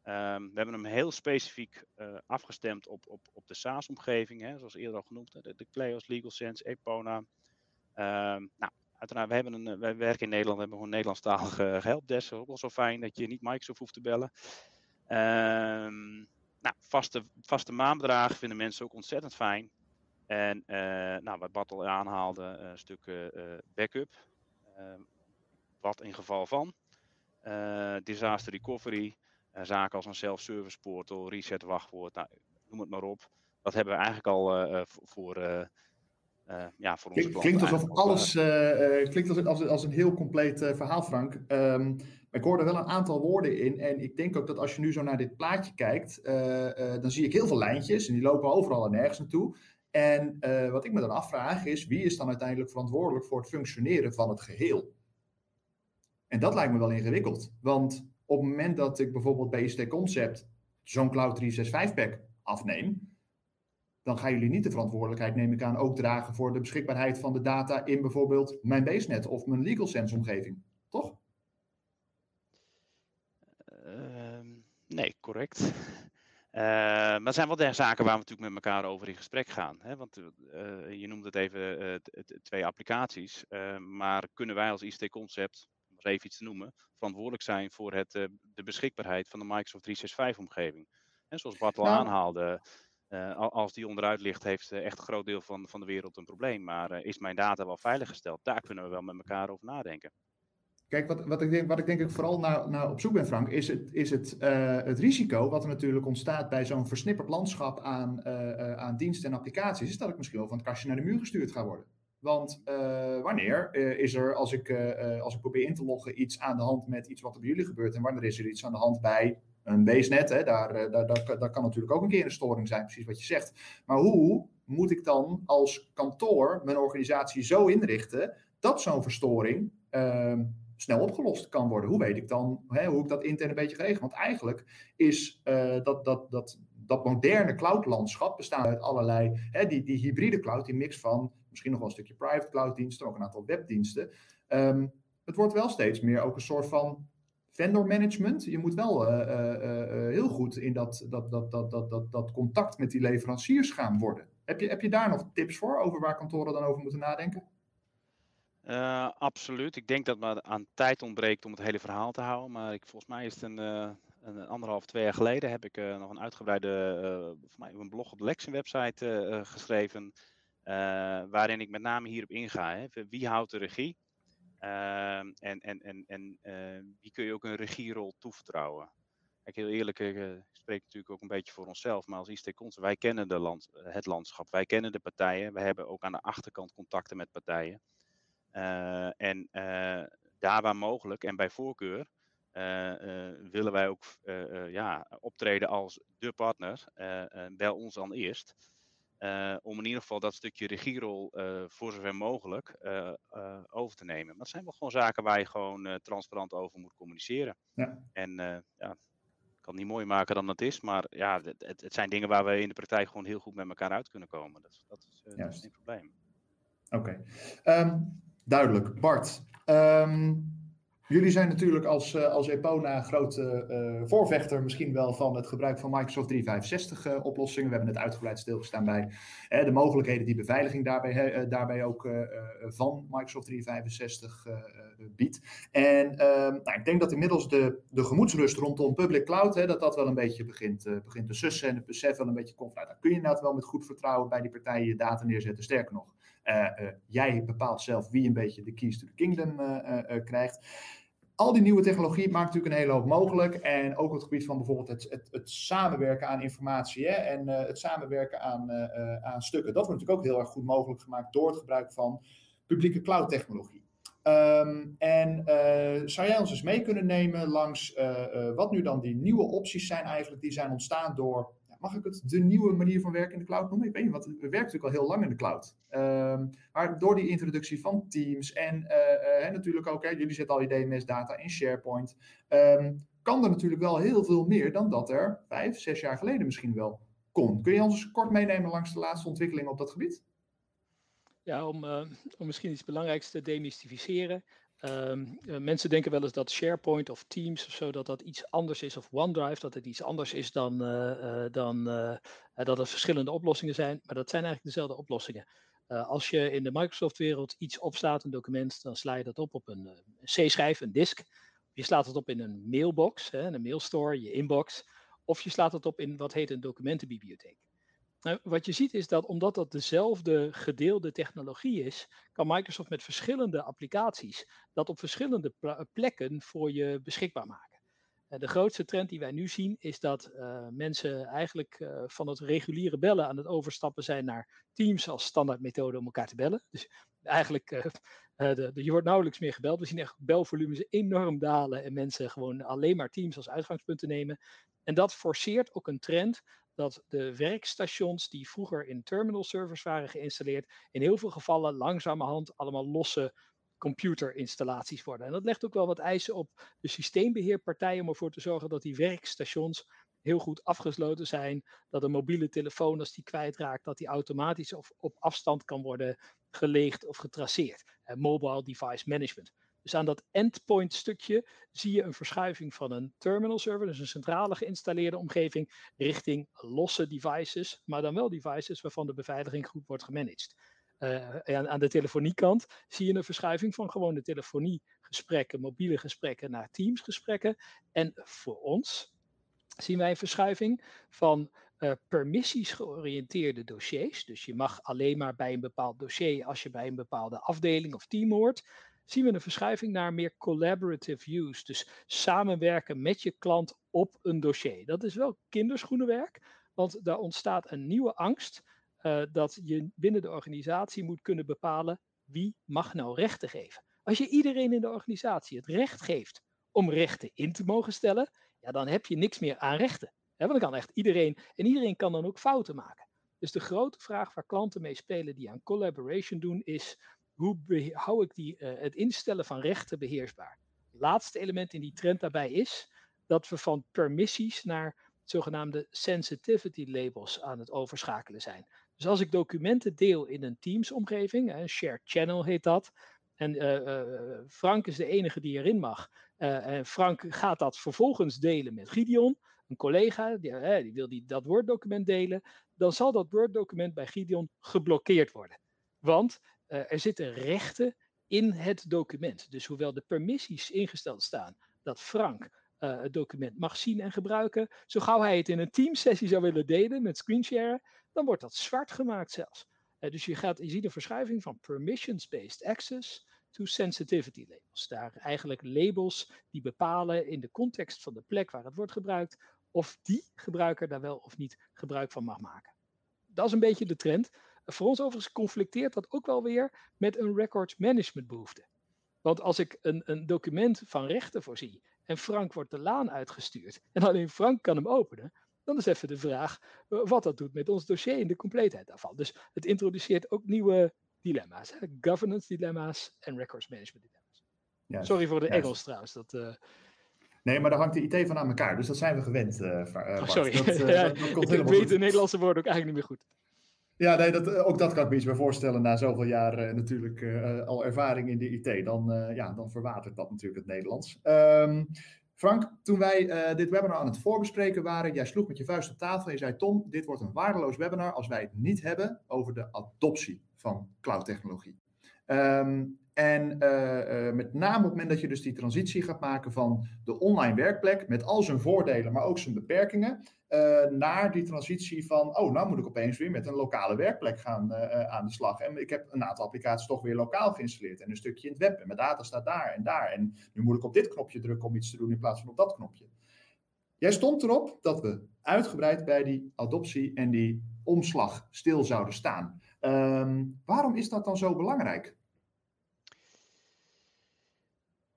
Ehm, we hebben hem heel specifiek afgestemd op, op, op de SaaS-omgeving, zoals eerder al genoemd, de, de Cleos, LegalSense, Epona. Um, nou, uiteraard, we hebben een, wij werken in Nederland, we hebben gewoon Nederlandstalige helpdesk. Ook wel zo fijn dat je niet Microsoft hoeft te bellen. Um, nou, vaste, vaste maandbedragen vinden mensen ook ontzettend fijn. En uh, nou, wat Bart al aanhaalde, een stuk backup. Ehm, wat in geval van. disaster recovery. zaken als een self-service portal, reset wachtwoord, nou, noem het maar op. Dat hebben we eigenlijk al voor, ja, voor onze Klinkt alsof alles, klinkt als, als, als, een heel compleet verhaal, Frank. Um, ik hoorde wel een aantal woorden in. En ik denk ook dat als je nu zo naar dit plaatje kijkt, dan zie ik heel veel lijntjes. En die lopen overal en nergens naartoe. En uh, wat ik me dan afvraag is, wie is dan uiteindelijk verantwoordelijk voor het functioneren van het geheel? En dat lijkt me wel ingewikkeld. Want op het moment dat ik bijvoorbeeld bij IST Concept zo'n Cloud 365-pack afneem, dan gaan jullie niet de verantwoordelijkheid, neem ik aan, ook dragen voor de beschikbaarheid van de data in bijvoorbeeld mijn BaseNet of mijn LegalSense-omgeving. Toch? Uh, nee, correct. Uh, maar er zijn wel de zaken waar we natuurlijk met elkaar over in gesprek gaan. Hè? Want uh, je noemde het even uh, twee applicaties. maar kunnen wij als ICT-concept, om er even iets te noemen, verantwoordelijk zijn voor het, de beschikbaarheid van de Microsoft 365-omgeving? En zoals Bart al nou, aanhaalde, als die onderuit ligt, heeft echt een groot deel van, van de wereld een probleem. Maar is mijn data wel veiliggesteld? Daar kunnen we wel met elkaar over nadenken. Kijk, wat, wat, ik denk, wat ik denk ik vooral naar, naar op zoek ben, Frank, is het, is het, het risico wat er natuurlijk ontstaat bij zo'n versnipperd landschap aan, aan diensten en applicaties, is dat ik misschien wel van het kastje naar de muur gestuurd ga worden. Want wanneer is er, als ik, als ik probeer in te loggen, iets aan de hand met iets wat er bij jullie gebeurt, en wanneer is er iets aan de hand bij een basenet? Hè? Daar, daar, kan natuurlijk ook een keer een storing zijn, precies wat je zegt. Maar hoe moet ik dan als kantoor mijn organisatie zo inrichten dat zo'n verstoring ehm, snel opgelost kan worden. Hoe weet ik dan hè, hoe ik dat intern een beetje geregeld? Want eigenlijk is uh, dat, dat, dat, dat moderne cloudlandschap bestaat uit allerlei, hè, die, die hybride cloud, die mix van misschien nog wel een stukje private cloud diensten, ook een aantal webdiensten. Um, het wordt wel steeds meer ook een soort van vendor management. Je moet wel uh, uh, heel goed in dat, dat, dat, dat, dat, dat, dat contact met die leveranciers gaan worden. Heb je, heb je daar nog tips voor over waar kantoren dan over moeten nadenken? Absoluut. Ik denk dat het aan tijd ontbreekt om het hele verhaal te houden. Maar ik, volgens mij is het een, een anderhalf, twee jaar geleden heb ik nog een uitgebreide, mij een blog op de Lexen website geschreven. waarin ik met name hierop inga. Hè. Wie houdt de regie? Ehm, en en, en, en wie kun je ook een regierol toevertrouwen? Kijk, heel eerlijk, ik spreek natuurlijk ook een beetje voor onszelf, maar als IST wij kennen land, het landschap, wij kennen de partijen, we hebben ook aan de achterkant contacten met partijen. En daar waar mogelijk en bij voorkeur willen wij ook ja, optreden als de partner. bel ons dan eerst. Om in ieder geval dat stukje regierol voor zover mogelijk over te nemen. Maar dat zijn wel gewoon zaken waar je gewoon transparant over moet communiceren. Ja. En ja, ik kan het niet mooier maken dan het is, maar ja, het, het, zijn dingen waar we in de praktijk gewoon heel goed met elkaar uit kunnen komen. Dat, dat is, dat is geen probleem. Oké. Okay. Um, Duidelijk. Bart, um, jullie zijn natuurlijk als, uh, als Epona grote uh, voorvechter misschien wel van het gebruik van Microsoft 365 uh, oplossingen. We hebben het uitgebreid stilgestaan bij de mogelijkheden die beveiliging daarbij, daarbij ook van Microsoft 365 biedt. En ehm, nou, ik denk dat inmiddels de, de gemoedsrust rondom public cloud, hè, dat dat wel een beetje begint, begint te sussen en het besef wel een beetje komt. Nou, dan kun je inderdaad wel met goed vertrouwen bij die partijen je data neerzetten. Sterker nog, jij bepaalt zelf wie een beetje de keys to the kingdom uh, krijgt. Al die nieuwe technologie maakt natuurlijk een hele hoop mogelijk. En ook het gebied van bijvoorbeeld het, het, het samenwerken aan informatie hè, en het samenwerken aan, aan stukken. Dat wordt natuurlijk ook heel erg goed mogelijk gemaakt door het gebruik van publieke cloud technologie. Um, en zou jij ons eens mee kunnen nemen langs wat nu dan die nieuwe opties zijn eigenlijk die zijn ontstaan door mag ik het de nieuwe manier van werken in de cloud noemen? Ik weet niet, want we werken natuurlijk al heel lang in de cloud. Um, maar door die introductie van Teams en uh, uh, natuurlijk ook, hè, jullie zetten al je DMS-data in SharePoint, um, kan er natuurlijk wel heel veel meer dan dat er vijf, zes jaar geleden misschien wel kon. Kun je ons kort meenemen langs de laatste ontwikkelingen op dat gebied? Ja, om, uh, om misschien iets belangrijks te demystificeren. Ehm, eh, mensen denken wel eens dat SharePoint of Teams of zo, dat dat iets anders is, of OneDrive, dat het iets anders is dan, dan dat er verschillende oplossingen zijn. Maar dat zijn eigenlijk dezelfde oplossingen. als je in de Microsoft-wereld iets opslaat, een document, dan sla je dat op op een C-schijf, een disk. Je slaat het op in een mailbox, hè, een mailstore, je inbox. Of je slaat het op in wat heet een documentenbibliotheek. Nou, wat je ziet is dat omdat dat dezelfde gedeelde technologie is, kan Microsoft met verschillende applicaties dat op verschillende plekken voor je beschikbaar maken. De grootste trend die wij nu zien is dat uh, mensen eigenlijk uh, van het reguliere bellen aan het overstappen zijn naar Teams als standaardmethode om elkaar te bellen. Dus eigenlijk, de, de, je wordt nauwelijks meer gebeld. We zien echt belvolumes enorm dalen en mensen gewoon alleen maar Teams als uitgangspunt te nemen. En dat forceert ook een trend dat de werkstations die vroeger in terminal servers waren geïnstalleerd, in heel veel gevallen langzamerhand allemaal losse computerinstallaties worden. En dat legt ook wel wat eisen op de systeembeheerpartijen om ervoor te zorgen dat die werkstations heel goed afgesloten zijn. Dat een mobiele telefoon, als die kwijtraakt, dat die automatisch of op afstand kan worden geleegd of getraceerd. mobile device management. Dus aan dat endpoint stukje zie je een verschuiving van een terminal server, dus een centrale geïnstalleerde omgeving, richting losse devices, maar dan wel devices waarvan de beveiliging goed wordt gemanaged. En aan de telefoniekant zie je een verschuiving van gewone telefoniegesprekken, mobiele gesprekken naar Teams-gesprekken. En voor ons zien wij een verschuiving van uh, permissies georiënteerde dossiers. Dus je mag alleen maar bij een bepaald dossier als je bij een bepaalde afdeling of team hoort zien we een verschuiving naar meer collaborative use. Dus samenwerken met je klant op een dossier. Dat is wel kinderschoenenwerk, want daar ontstaat een nieuwe angst uh, dat je binnen de organisatie moet kunnen bepalen wie mag nou rechten geven. Als je iedereen in de organisatie het recht geeft om rechten in te mogen stellen, ja, dan heb je niks meer aan rechten. want dan kan echt iedereen, en iedereen kan dan ook fouten maken. Dus de grote vraag waar klanten mee spelen die aan collaboration doen, is hoe hou ik die, uh, het instellen van rechten beheersbaar? Het laatste element in die trend daarbij is dat we van permissies naar zogenaamde sensitivity labels aan het overschakelen zijn. Dus als ik documenten deel in een Teams-omgeving, een shared channel heet dat, en uh, uh, Frank is de enige die erin mag, en Frank gaat dat vervolgens delen met Gideon, een collega, die, die wil die, dat Word-document delen, dan zal dat Word-document bij Gideon geblokkeerd worden. Want uh, er zitten rechten in het document. Dus hoewel de permissies ingesteld staan dat Frank uh, het document mag zien en gebruiken, zo gauw hij het in een teamsessie zou willen delen met screenshare, dan wordt dat zwart gemaakt zelfs. Uh, dus je, gaat, je ziet een verschuiving van permissions-based access to sensitivity labels. Daar eigenlijk labels die bepalen in de context van de plek waar het wordt gebruikt, of die gebruiker daar wel of niet gebruik van mag maken. Dat is een beetje de trend. Voor ons overigens conflicteert dat ook wel weer met een records management behoefte. Want als ik een, een document van rechten voorzie en Frank wordt de laan uitgestuurd en alleen Frank kan hem openen, dan is even de vraag eh, wat dat doet met ons dossier en de compleetheid daarvan. Dus het introduceert ook nieuwe dilemma's, hè? governance dilemma's en records management dilemma's. Sorry voor de Engels trouwens. Dat, uh... Nee, maar daar hangt de IT van aan elkaar, dus dat zijn we gewend. Uh, oh, sorry, dat, <laughs> ja, dat komt ik weet de Nederlandse woorden ook eigenlijk niet meer goed. Ja, nee, dat, ook dat kan ik me iets bij voorstellen na zoveel jaar uh, natuurlijk uh, al ervaring in de IT. Dan, ja, dan verwatert dat natuurlijk het Nederlands. Um, Frank, toen wij dit webinar aan het voorbespreken waren, jij sloeg met je vuist op tafel en je zei: Tom, dit wordt een waardeloos webinar als wij het niet hebben over de adoptie van cloud-technologie. Um, en met name op het moment dat je dus die transitie gaat maken van de online werkplek, met al zijn voordelen, maar ook zijn beperkingen, uh, naar die transitie van, oh, nou moet ik opeens weer met een lokale werkplek gaan aan de slag. En ik heb een aantal applicaties toch weer lokaal geïnstalleerd en een stukje in het web. En mijn data staat daar en daar. En nu moet ik op dit knopje drukken om iets te doen in plaats van op dat knopje. Jij stond erop dat we uitgebreid bij die adoptie en die omslag stil zouden staan. Um, waarom is dat dan zo belangrijk?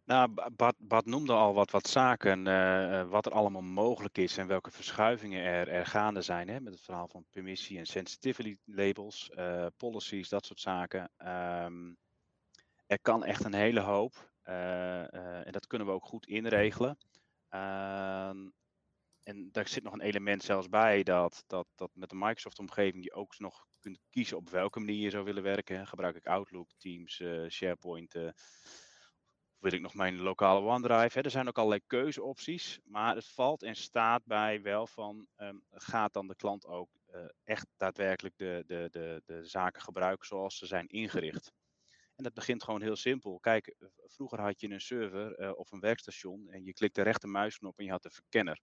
Nou, Bart noemde al wat, wat zaken, uh, wat er allemaal mogelijk is en welke verschuivingen er, er gaande zijn. Hè, met het verhaal van permissie en sensitivity labels, uh, policies, dat soort zaken. Um, er kan echt een hele hoop. En dat kunnen we ook goed inregelen. Ehm, en daar zit nog een element zelfs bij dat, dat, dat met de Microsoft-omgeving je ook nog kunt kiezen op welke manier je zou willen werken. Gebruik ik Outlook, Teams, SharePoint wil ik nog mijn lokale OneDrive? Er zijn ook allerlei keuzeopties, maar het valt en staat bij wel van, ehm, gaat dan de klant ook uh, echt daadwerkelijk de, de, de, de zaken gebruiken zoals ze zijn ingericht? En dat begint gewoon heel simpel. Kijk, vroeger had je een server uh, of een werkstation en je klikt de rechtermuisknop en je had de verkenner.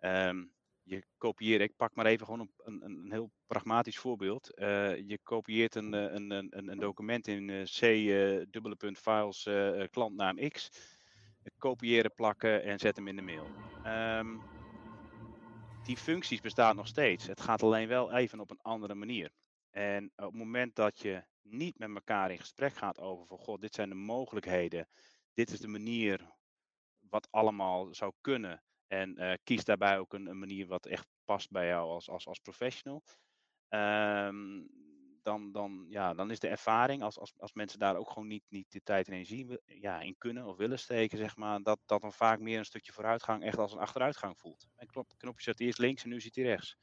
Um, je kopieert, ik pak maar even gewoon een, een, een heel pragmatisch voorbeeld. Uh, je kopieert een, een, een, een document in uh, C uh, dubbele punt files klantnaam X. Kopiëren, plakken en zet hem in de mail. Um, die functies bestaan nog steeds. Het gaat alleen wel even op een andere manier. En op het moment dat je niet met elkaar in gesprek gaat over van god, dit zijn de mogelijkheden, dit is de manier wat allemaal zou kunnen. En uh, kies daarbij ook een, een, manier wat echt past bij jou als, als, als professional. Um, dan, dan, ja, dan is de ervaring, als, als, als mensen daar ook gewoon niet, niet de tijd en energie ja, in kunnen of willen steken, zeg maar, dat, dat dan vaak meer een stukje vooruitgang echt als een achteruitgang voelt. Knop, knopje zet eerst links en nu zit hij rechts.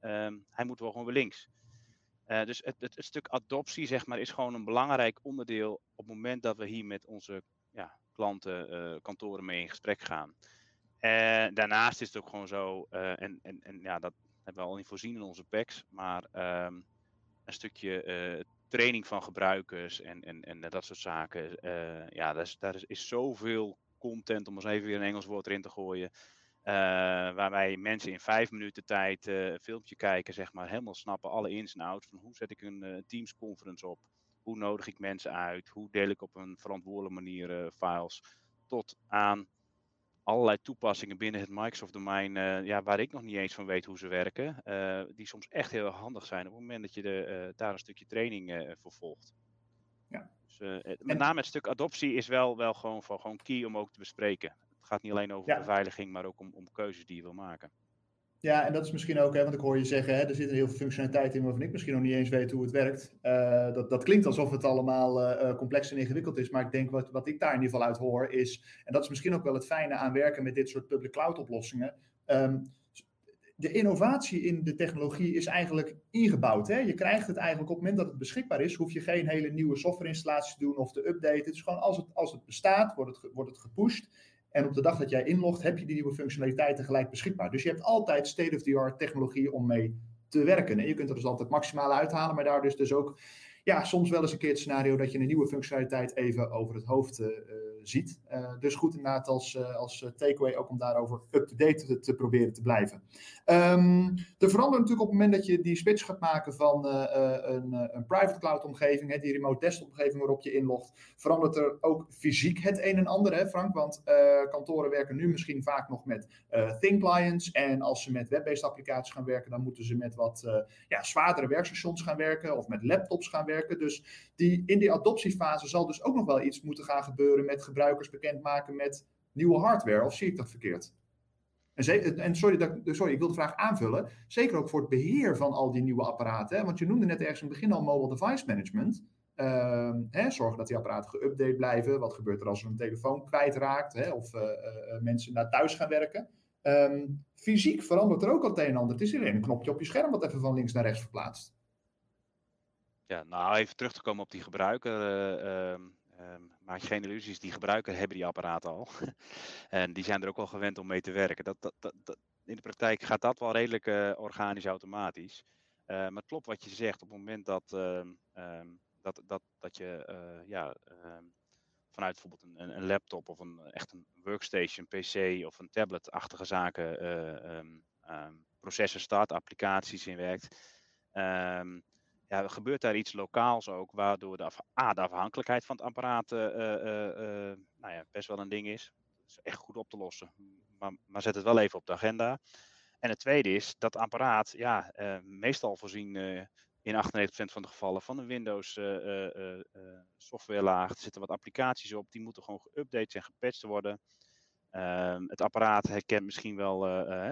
Um, hij moet wel gewoon weer links. Uh, dus het, het, stuk adoptie, zeg maar, is gewoon een belangrijk onderdeel op het moment dat we hier met onze ja, klanten, uh, kantoren mee in gesprek gaan. En daarnaast is het ook gewoon zo, uh, en, en, en ja, dat hebben we al niet voorzien in onze packs, maar um, een stukje uh, training van gebruikers en, en, en dat soort zaken. Ja, daar is, daar is, is zoveel content, om eens even weer een Engels woord erin te gooien. waarbij mensen in vijf minuten tijd een filmpje kijken, zeg maar, helemaal snappen alle ins en outs van hoe zet ik een Teams conference op, hoe nodig ik mensen uit, hoe deel ik op een verantwoorde manier files, tot aan allerlei toepassingen binnen het Microsoft-domein, uh, ja, waar ik nog niet eens van weet hoe ze werken, uh, die soms echt heel handig zijn op het moment dat je de, uh, daar een stukje training voor volgt. Ja. Dus, met name het stuk adoptie is wel, wel gewoon, van, gewoon key om ook te bespreken. Het gaat niet alleen over ja. beveiliging, maar ook om, om keuzes die je wil maken. Ja, en dat is misschien ook, hè, want ik hoor je zeggen, hè, er zit heel veel functionaliteit in waarvan ik misschien nog niet eens weet hoe het werkt. Uh, dat, dat klinkt alsof het allemaal uh, complex en ingewikkeld is, maar ik denk wat, wat ik daar in ieder geval uit hoor is, en dat is misschien ook wel het fijne aan werken met dit soort public cloud oplossingen. Um, de innovatie in de technologie is eigenlijk ingebouwd. Hè? Je krijgt het eigenlijk op het moment dat het beschikbaar is, hoef je geen hele nieuwe softwareinstallatie te doen of te updaten. Het is gewoon als het, als het bestaat, wordt het, wordt het gepusht. En op de dag dat jij inlogt, heb je die nieuwe functionaliteiten gelijk beschikbaar. Dus je hebt altijd state-of-the-art technologie om mee te werken. En je kunt er dus altijd maximaal uithalen, maar daar dus, dus ook ja, soms wel eens een keer het scenario dat je een nieuwe functionaliteit even over het hoofd uh, ziet. Uh, dus goed inderdaad als, uh, als takeaway ook om daarover up-to-date te, te, proberen te blijven. Um, er verandert natuurlijk op het moment dat je die switch gaat maken van een, een, private cloud omgeving, hè, die remote desktop omgeving waarop je inlogt, verandert er ook fysiek het een en ander, hè Frank? Want kantoren werken nu misschien vaak nog met thin clients en als ze met web-based applicaties gaan werken, dan moeten ze met wat ja, zwaardere werkstations gaan werken of met laptops gaan werken. Dus die, in die adoptiefase zal dus ook nog wel iets moeten gaan gebeuren met gebruikers bekendmaken met nieuwe hardware. Of zie ik dat verkeerd? En, en sorry, dat, sorry, ik wil de vraag aanvullen. Zeker ook voor het beheer van al die nieuwe apparaten. Hè? Want je noemde net ergens in het begin al mobile device management. Uh, hè, zorgen dat die apparaten geüpdate blijven. Wat gebeurt er als er een telefoon kwijtraakt? Hè? Of uh, uh, mensen naar thuis gaan werken. Um, fysiek verandert er ook al het een en ander. Het is alleen een knopje op je scherm wat even van links naar rechts verplaatst. Ja, nou even terug te komen op die gebruiker. Um, maak je geen illusies, die gebruiker hebben die apparaten al. <laughs> en die zijn er ook wel gewend om mee te werken. Dat, dat, in de praktijk gaat dat wel redelijk uh, organisch automatisch. Uh, maar het klopt wat je zegt, op het moment dat, um, dat, dat, dat je ja, vanuit bijvoorbeeld een, een, laptop of een, echt een workstation, PC of een tablet-achtige zaken, processen start, applicaties in werkt ja, gebeurt daar iets lokaals ook, waardoor de, af, A, de afhankelijkheid van het apparaat uh, uh, nou ja, best wel een ding is. Dat is echt goed op te lossen, maar, maar zet het wel even op de agenda. En het tweede is dat apparaat, ja, meestal voorzien in 98% van de gevallen van een Windows softwarelaag. Er zitten wat applicaties op, die moeten gewoon geüpdate en gepatcht worden. Ehm, het apparaat herkent misschien wel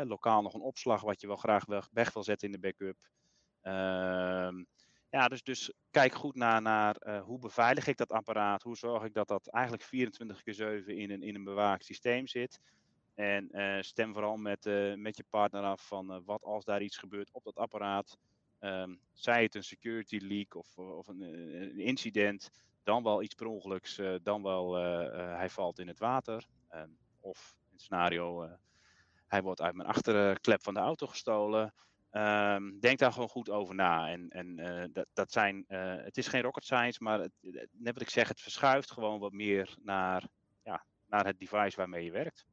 lokaal nog een opslag wat je wel graag weg wil zetten in de backup. Ehm ja, dus, dus kijk goed naar, naar uh, hoe beveilig ik dat apparaat. Hoe zorg ik dat dat eigenlijk 24 keer 7 in een, in een bewaakt systeem zit. En uh, stem vooral met, uh, met je partner af van wat als daar iets gebeurt op dat apparaat. Um, zij het een security leak of, of een, een, incident. dan wel iets per ongeluks, dan wel hij valt in het water. Ehm, of in het scenario, hij wordt uit mijn achterklep van de auto gestolen. Um, denk daar gewoon goed over na. En, en dat, dat zijn, het is geen rocket science, maar het, net wat ik zeg, het verschuift gewoon wat meer naar, ja, naar het device waarmee je werkt.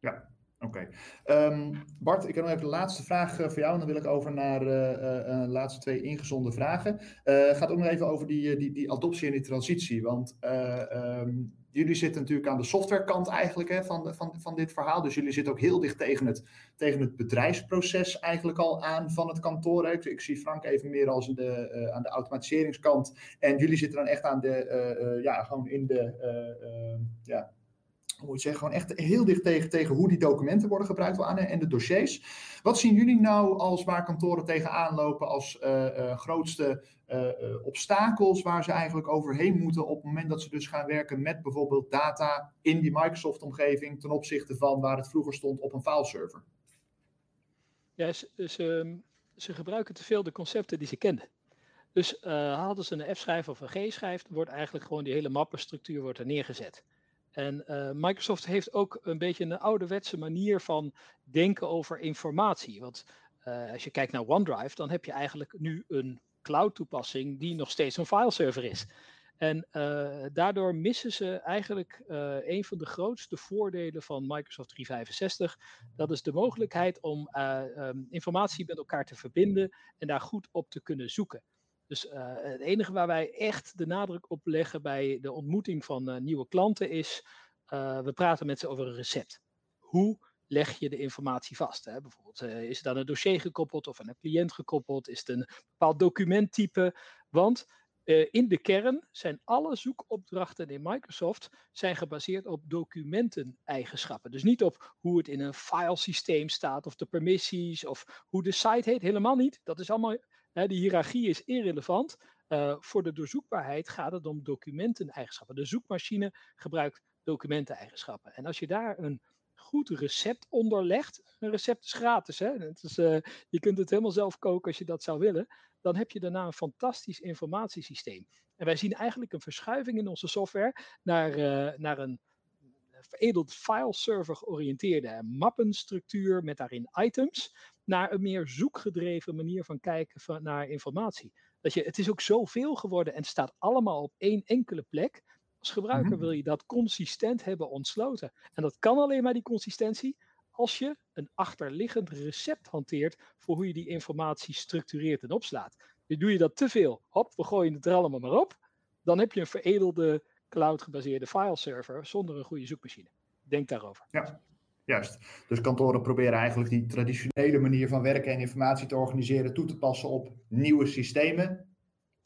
Ja, Oké. Ehm, Bart, ik heb nog even de laatste vraag uh, voor jou. En dan wil ik over naar de laatste twee ingezonde vragen. Het gaat ook nog even over die, die, die adoptie en die transitie. Want um, jullie zitten natuurlijk aan de softwarekant eigenlijk hè, van, van, van dit verhaal. Dus jullie zitten ook heel dicht tegen het, tegen het bedrijfsproces eigenlijk al aan van het kantoor. Ik, zie Frank even meer als de, aan de automatiseringskant. En jullie zitten dan echt aan de, ja, gewoon in de, ja, hoe het zeggen, gewoon echt heel dicht tegen, tegen hoe die documenten worden gebruikt en de dossiers. Wat zien jullie nou als waar kantoren tegenaan lopen als uh, uh, grootste uh, obstakels waar ze eigenlijk overheen moeten op het moment dat ze dus gaan werken met bijvoorbeeld data in die Microsoft-omgeving ten opzichte van waar het vroeger stond op een fileserver? Ja, ze, ze, gebruiken te veel de concepten die ze kenden. Dus hadden ze een F-schijf of een G-schijf, wordt eigenlijk gewoon die hele mappenstructuur wordt er neergezet. En uh, Microsoft heeft ook een beetje een ouderwetse manier van denken over informatie. Want uh, als je kijkt naar OneDrive, dan heb je eigenlijk nu een cloud toepassing die nog steeds een fileserver is. En uh, daardoor missen ze eigenlijk een van de grootste voordelen van Microsoft 365. Dat is de mogelijkheid om um, informatie met elkaar te verbinden en daar goed op te kunnen zoeken. Dus uh, het enige waar wij echt de nadruk op leggen bij de ontmoeting van uh, nieuwe klanten is, uh, we praten met ze over een recept. Hoe leg je de informatie vast? Hè? Bijvoorbeeld, is het aan een dossier gekoppeld of aan een cliënt gekoppeld? Is het een bepaald documenttype? Want in de kern zijn alle zoekopdrachten in Microsoft zijn gebaseerd op documenten-eigenschappen. Dus niet op hoe het in een filesysteem staat of de permissies of hoe de site heet. Helemaal niet. Dat is allemaal De hiërarchie is irrelevant. Uh, voor de doorzoekbaarheid gaat het om documenteneigenschappen. De zoekmachine gebruikt documenteneigenschappen. En als je daar een goed recept onder legt, een recept is gratis, hè? Het is, uh, je kunt het helemaal zelf koken als je dat zou willen, dan heb je daarna een fantastisch informatiesysteem. En wij zien eigenlijk een verschuiving in onze software naar, uh, naar een veredeld fileserver georiënteerde mappenstructuur met daarin items naar een meer zoekgedreven manier van kijken van, naar informatie. Dat je, het is ook zoveel geworden en het staat allemaal op één enkele plek. Als gebruiker mhm. wil je dat consistent hebben ontsloten. En dat kan alleen maar die consistentie als je een achterliggend recept hanteert voor hoe je die informatie structureert en opslaat. Dus doe je dat te veel, hop, we gooien het er allemaal maar op, dan heb je een veredelde cloud-gebaseerde fileserver zonder een goede zoekmachine. Denk daarover. Ja, juist. Dus kantoren proberen eigenlijk die traditionele manier van werken en informatie te organiseren toe te passen op nieuwe systemen.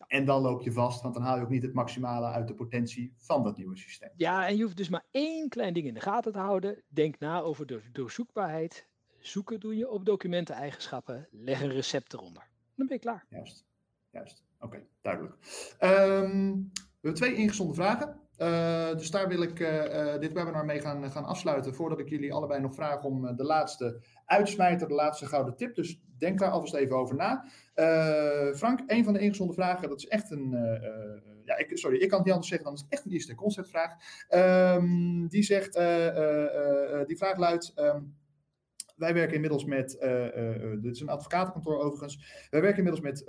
En dan loop je vast, want dan haal je ook niet het maximale uit de potentie van dat nieuwe systeem. Ja, en je hoeft dus maar één klein ding in de gaten te houden. Denk na over de doorzoekbaarheid. Zoeken doe je op documenten-eigenschappen. Leg een recept eronder. Dan ben je klaar. Juist, juist. Oké, duidelijk. Um, we hebben twee ingezonden vragen. Uh, dus daar wil ik uh, dit webinar mee gaan, gaan afsluiten. Voordat ik jullie allebei nog vraag om de laatste uitsmijter, de laatste gouden tip. Dus denk daar alvast even over na. Frank, een van de ingezonden vragen, dat is echt een. ja, ik, sorry, ik kan het niet anders zeggen dan is het echt een eerste conceptvraag. Um, die zegt, die vraag luidt. Um, wij werken inmiddels met, uh, dit is een advocatenkantoor overigens, wij werken inmiddels met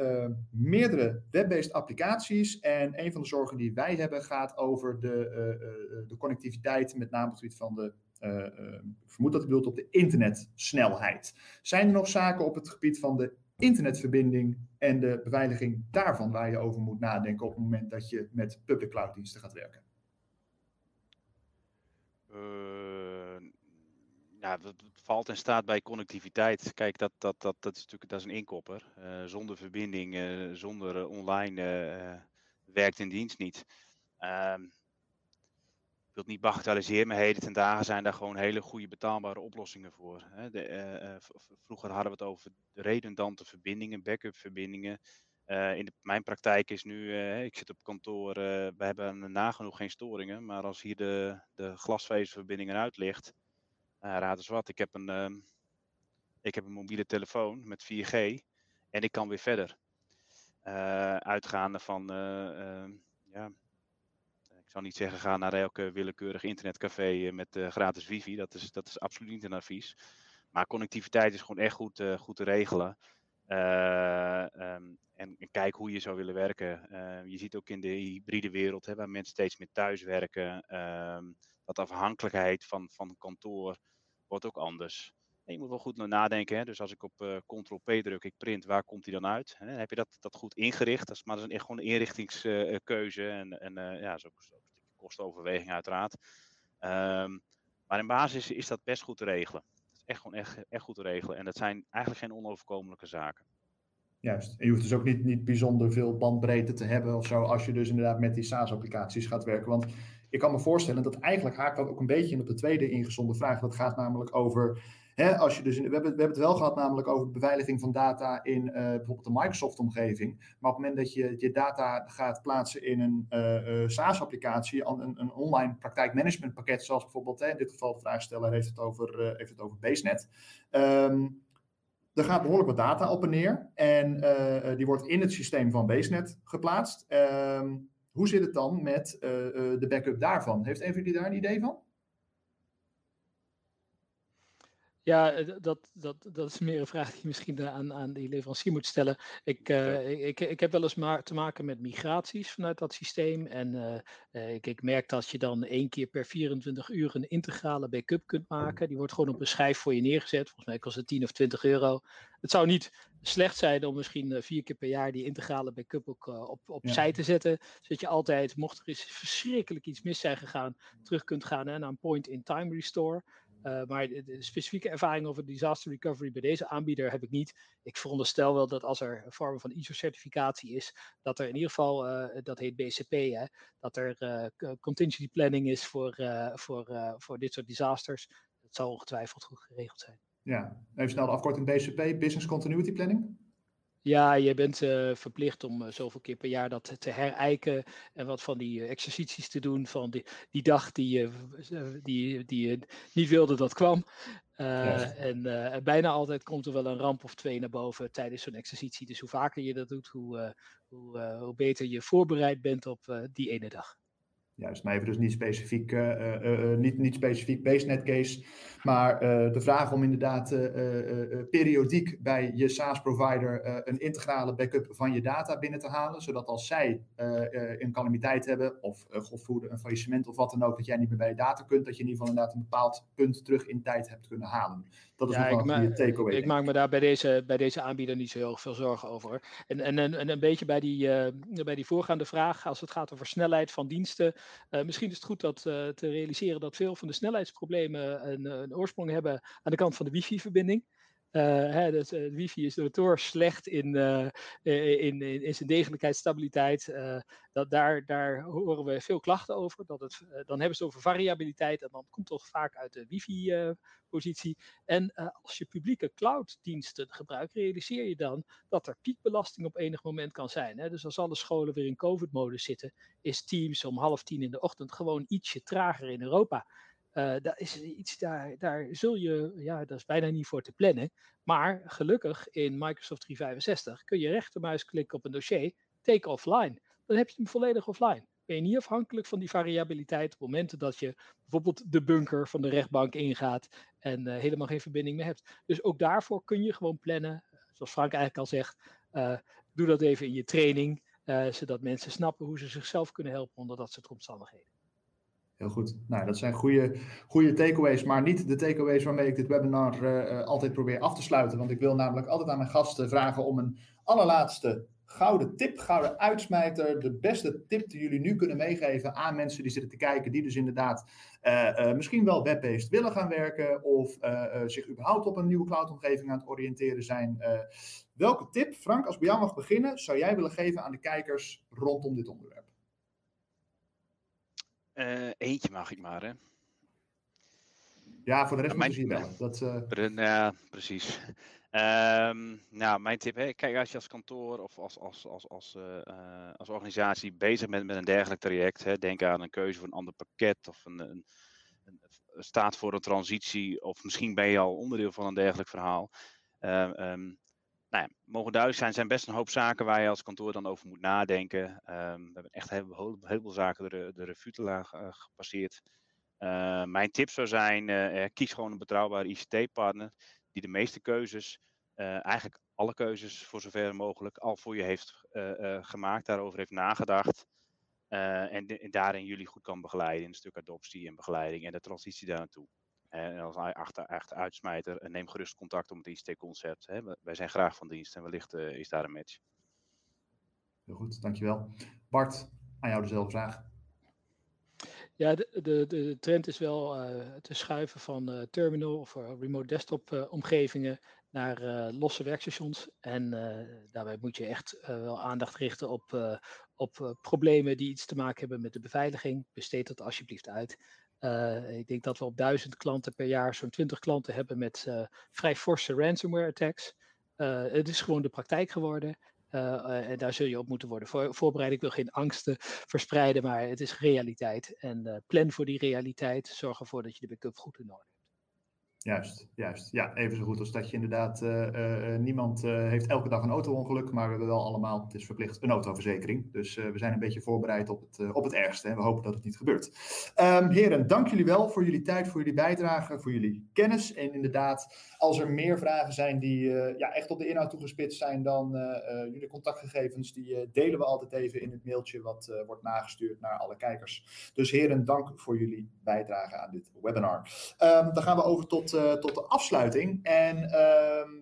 meerdere web-based applicaties. En een van de zorgen die wij hebben gaat over de, de connectiviteit, met name op het gebied van de ik vermoed dat het bedoelt op de internetsnelheid. Zijn er nog zaken op het gebied van de internetverbinding en de beveiliging daarvan waar je over moet nadenken op het moment dat je met public cloud diensten gaat werken? Ja, het valt en staat bij connectiviteit. Kijk, dat, dat, dat, dat is natuurlijk dat is een inkopper. Uh, zonder verbinding, uh, zonder uh, online werkt in dienst niet. Ehm, ik wil het niet bagatelliseren, maar heden ten dagen zijn daar gewoon hele goede betaalbare oplossingen voor. De, vroeger hadden we het over redundante verbindingen, backup verbindingen. in mijn praktijk is nu, ik zit op kantoor, we hebben nagenoeg geen storingen, maar als hier de, de glasvezelverbinding eruit ligt, uh, raad eens wat, ik heb, een, uh, ik heb een mobiele telefoon met 4G en ik kan weer verder. Uh, uitgaande van, ehm, ja, ik zou niet zeggen ga naar elke willekeurig internetcafé met gratis wifi. Dat is, dat is absoluut niet een advies. Maar connectiviteit is gewoon echt goed, goed te regelen. Um, en, kijk hoe je zou willen werken. Je ziet ook in de hybride wereld, hè, waar mensen steeds meer thuis werken, dat afhankelijkheid van, van kantoor wordt ook anders. En je moet wel goed nadenken. Hè. Dus als ik op uh, Ctrl-P druk, ik print, waar komt die dan uit? Hè? Heb je dat, dat goed ingericht. Dat is, maar dat is echt gewoon een inrichtingskeuze. en en uh, ja, zo, zo een stukje uiteraard. Um, maar in basis is dat best goed te regelen. Dat is echt gewoon echt, echt goed te regelen. En dat zijn eigenlijk geen onoverkomelijke zaken. Juist. En je hoeft dus ook niet, niet bijzonder veel bandbreedte te hebben of zo, als je dus inderdaad met die SaaS-applicaties gaat werken. Want ik kan me voorstellen dat eigenlijk haakt dat ook een beetje op de tweede ingezonde vraag. Dat gaat namelijk over, hè, als je dus, we, hebben, we hebben het wel gehad namelijk over de beveiliging van data in uh, bijvoorbeeld de Microsoft-omgeving. Maar op het moment dat je je data gaat plaatsen in een uh, uh, SaaS-applicatie, een, een online praktijkmanagementpakket, zoals bijvoorbeeld hè, in dit geval de vraagsteller heeft het over, heeft het over BaseNet. Um, er gaat behoorlijk wat data op en neer. En uh, die wordt in het systeem van BaseNet geplaatst. Uh, hoe zit het dan met uh, de backup daarvan? Heeft een van jullie daar een idee van? Ja, eh, dat, dat, dat is meer een vraag die je misschien aan, aan die leverancier moet stellen. Ik, uh, ik, ik heb wel eens maar te maken met migraties vanuit dat systeem. En uh, ik, ik merk dat je dan één keer per 24 uur een integrale backup kunt maken. Die wordt gewoon op een schijf voor je neergezet. Volgens mij kost het 10 of 20 euro. Het zou niet slecht zijn om misschien vier keer per jaar die integrale backup ook op, opzij ja. te zetten. Zodat je altijd, mocht er eens verschrikkelijk iets mis zijn gegaan, terug kunt gaan hè, naar een point-in-time restore. Uh, maar de, specifieke ervaring over disaster recovery bij deze aanbieder heb ik niet. Ik veronderstel wel dat als er een vorm van ISO-certificatie is, dat er in ieder geval, uh, dat heet BCP, hè, dat er uh, contingency planning is voor, voor, voor dit soort disasters. Dat zal ongetwijfeld goed geregeld zijn. Ja, even snel de afkorting BCP, Business Continuity Planning. Ja, je bent uh, verplicht om uh, zoveel keer per jaar dat te herijken en wat van die uh, exercities te doen van die, die dag die je die, die, niet wilde dat kwam. Ja. En bijna altijd komt er wel een ramp of twee naar boven tijdens zo'n exercitie. Dus hoe vaker je dat doet, hoe, hoe, hoe beter je voorbereid bent op die ene dag. Juist, maar even dus niet specifiek, uh, uh, niet, niet specifiek BaseNet case, maar de vraag om inderdaad periodiek bij je SaaS-provider een integrale backup van je data binnen te halen, zodat als zij een calamiteit hebben of godvoeren, een faillissement of wat dan ook, dat jij niet meer bij je data kunt, dat je in ieder geval inderdaad een bepaald punt terug in tijd hebt kunnen halen. Dat is ja, een takeaway. Ik maak me daar bij deze, bij deze aanbieder niet zo heel veel zorgen over. En, en, en, en een beetje bij die, bij die voorgaande vraag, als het gaat over snelheid van diensten, uh, misschien is het goed dat, uh, te realiseren dat veel van de snelheidsproblemen een, een oorsprong hebben aan de kant van de wifi-verbinding. Uh, hè, uh, wifi is notoor slecht in, uh, in, in, in, zijn degelijkheid, stabiliteit. dat daar, daar horen we veel klachten over. Dat het, dan hebben ze over variabiliteit en dan komt toch vaak uit de wifi-positie. en als je publieke cloud-diensten gebruikt, realiseer je dan dat er piekbelasting op enig moment kan zijn. Hè? Dus als alle scholen weer in COVID-modus zitten, is Teams om half tien in de ochtend gewoon ietsje trager in Europa. Uh, dat is iets, daar, daar zul je, ja, dat is bijna niet voor te plannen. Maar gelukkig in Microsoft 365 kun je rechtermuis klikken op een dossier, take offline. Dan heb je hem volledig offline. Ben je niet afhankelijk van die variabiliteit op momenten dat je bijvoorbeeld de bunker van de rechtbank ingaat en uh, helemaal geen verbinding meer hebt. Dus ook daarvoor kun je gewoon plannen. Zoals Frank eigenlijk al zegt, uh, doe dat even in je training, zodat mensen snappen hoe ze zichzelf kunnen helpen onder dat soort omstandigheden. Heel goed. Nou, dat zijn goede, goede takeaways, maar niet de takeaways waarmee ik dit webinar uh, altijd probeer af te sluiten. Want ik wil namelijk altijd aan mijn gasten vragen om een allerlaatste gouden tip, gouden uitsmijter, de beste tip die jullie nu kunnen meegeven aan mensen die zitten te kijken, die dus inderdaad uh, misschien wel web-based willen gaan werken of zich überhaupt op een nieuwe cloud-omgeving aan het oriënteren zijn. welke tip, Frank, als bij jou mag beginnen, zou jij willen geven aan de kijkers rondom dit onderwerp? Uh, eentje mag ik maar, hè? Ja, voor de rest moet je wel. Dat, uh... Ja, precies. Um, nou, mijn tip, hè, kijk, als je als kantoor of als, als, als, als, uh, als organisatie bezig bent met een dergelijk traject, hè, denk aan een keuze voor een ander pakket of een, een, een, staat voor een transitie, of misschien ben je al onderdeel van een dergelijk verhaal. Um, nou ja, mogen duidelijk zijn, zijn best een hoop zaken waar je als kantoor dan over moet nadenken. Um, we hebben echt heel, heel, veel zaken de, de revue laag uh, gepasseerd. Uh, mijn tip zou zijn, uh, kies gewoon een betrouwbare ICT-partner die de meeste keuzes, eigenlijk alle keuzes voor zover mogelijk, al voor je heeft gemaakt, daarover heeft nagedacht. en, en, daarin jullie goed kan begeleiden in een stuk adoptie en begeleiding en de transitie daar naartoe. En als achter, echt uitsmijter, neem gerust contact om het ICT-concept. Wij zijn graag van dienst en wellicht uh, is daar een match. Heel goed, dankjewel. Bart, aan jou dezelfde vraag. Ja, de, de, de trend is wel uh, te schuiven van uh, terminal of remote desktop omgevingen naar losse werkstations. En daarbij moet je echt wel aandacht richten op, op problemen die iets te maken hebben met de beveiliging. Besteed dat alsjeblieft uit. Uh, ik denk dat we op duizend klanten per jaar zo'n 20 klanten hebben met uh, vrij forse ransomware attacks. Uh, het is gewoon de praktijk geworden. en daar zul je op moeten worden voor, voorbereid. Ik wil geen angsten verspreiden, maar het is realiteit. En plan voor die realiteit. Zorg ervoor dat je de backup goed in orde. Juist, juist. Ja, even zo goed als dat je inderdaad, uh, uh, niemand uh, heeft elke dag een auto-ongeluk, maar we hebben wel allemaal, het is verplicht, een autoverzekering. Dus we zijn een beetje voorbereid op het, op het ergste en we hopen dat het niet gebeurt. Um, heren, dank jullie wel voor jullie tijd, voor jullie bijdrage, voor jullie kennis. En inderdaad, als er meer vragen zijn die ja, echt op de inhoud toegespitst zijn, dan jullie contactgegevens, die delen we altijd even in het mailtje wat wordt nagestuurd naar alle kijkers. Dus heren, dank voor jullie bijdrage aan dit webinar. Um, dan gaan we over tot tot de afsluiting. En uh,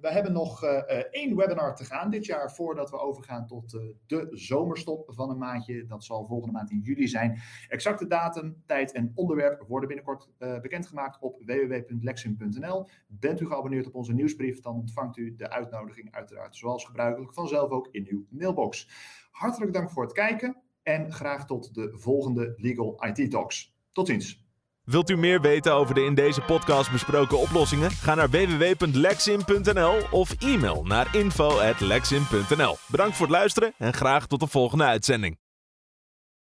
we hebben nog uh, één webinar te gaan dit jaar voordat we overgaan tot de zomerstop van een maandje. Dat zal volgende maand in juli zijn. Exacte datum, tijd en onderwerp worden binnenkort bekendgemaakt op www.lexim.nl. Bent u geabonneerd op onze nieuwsbrief, dan ontvangt u de uitnodiging uiteraard zoals gebruikelijk vanzelf ook in uw mailbox. Hartelijk dank voor het kijken en graag tot de volgende Legal IT Talks. Tot ziens. Wilt u meer weten over de in deze podcast besproken oplossingen? Ga naar www.lexin.nl of e-mail naar info.lexin.nl. Bedankt voor het luisteren en graag tot de volgende uitzending.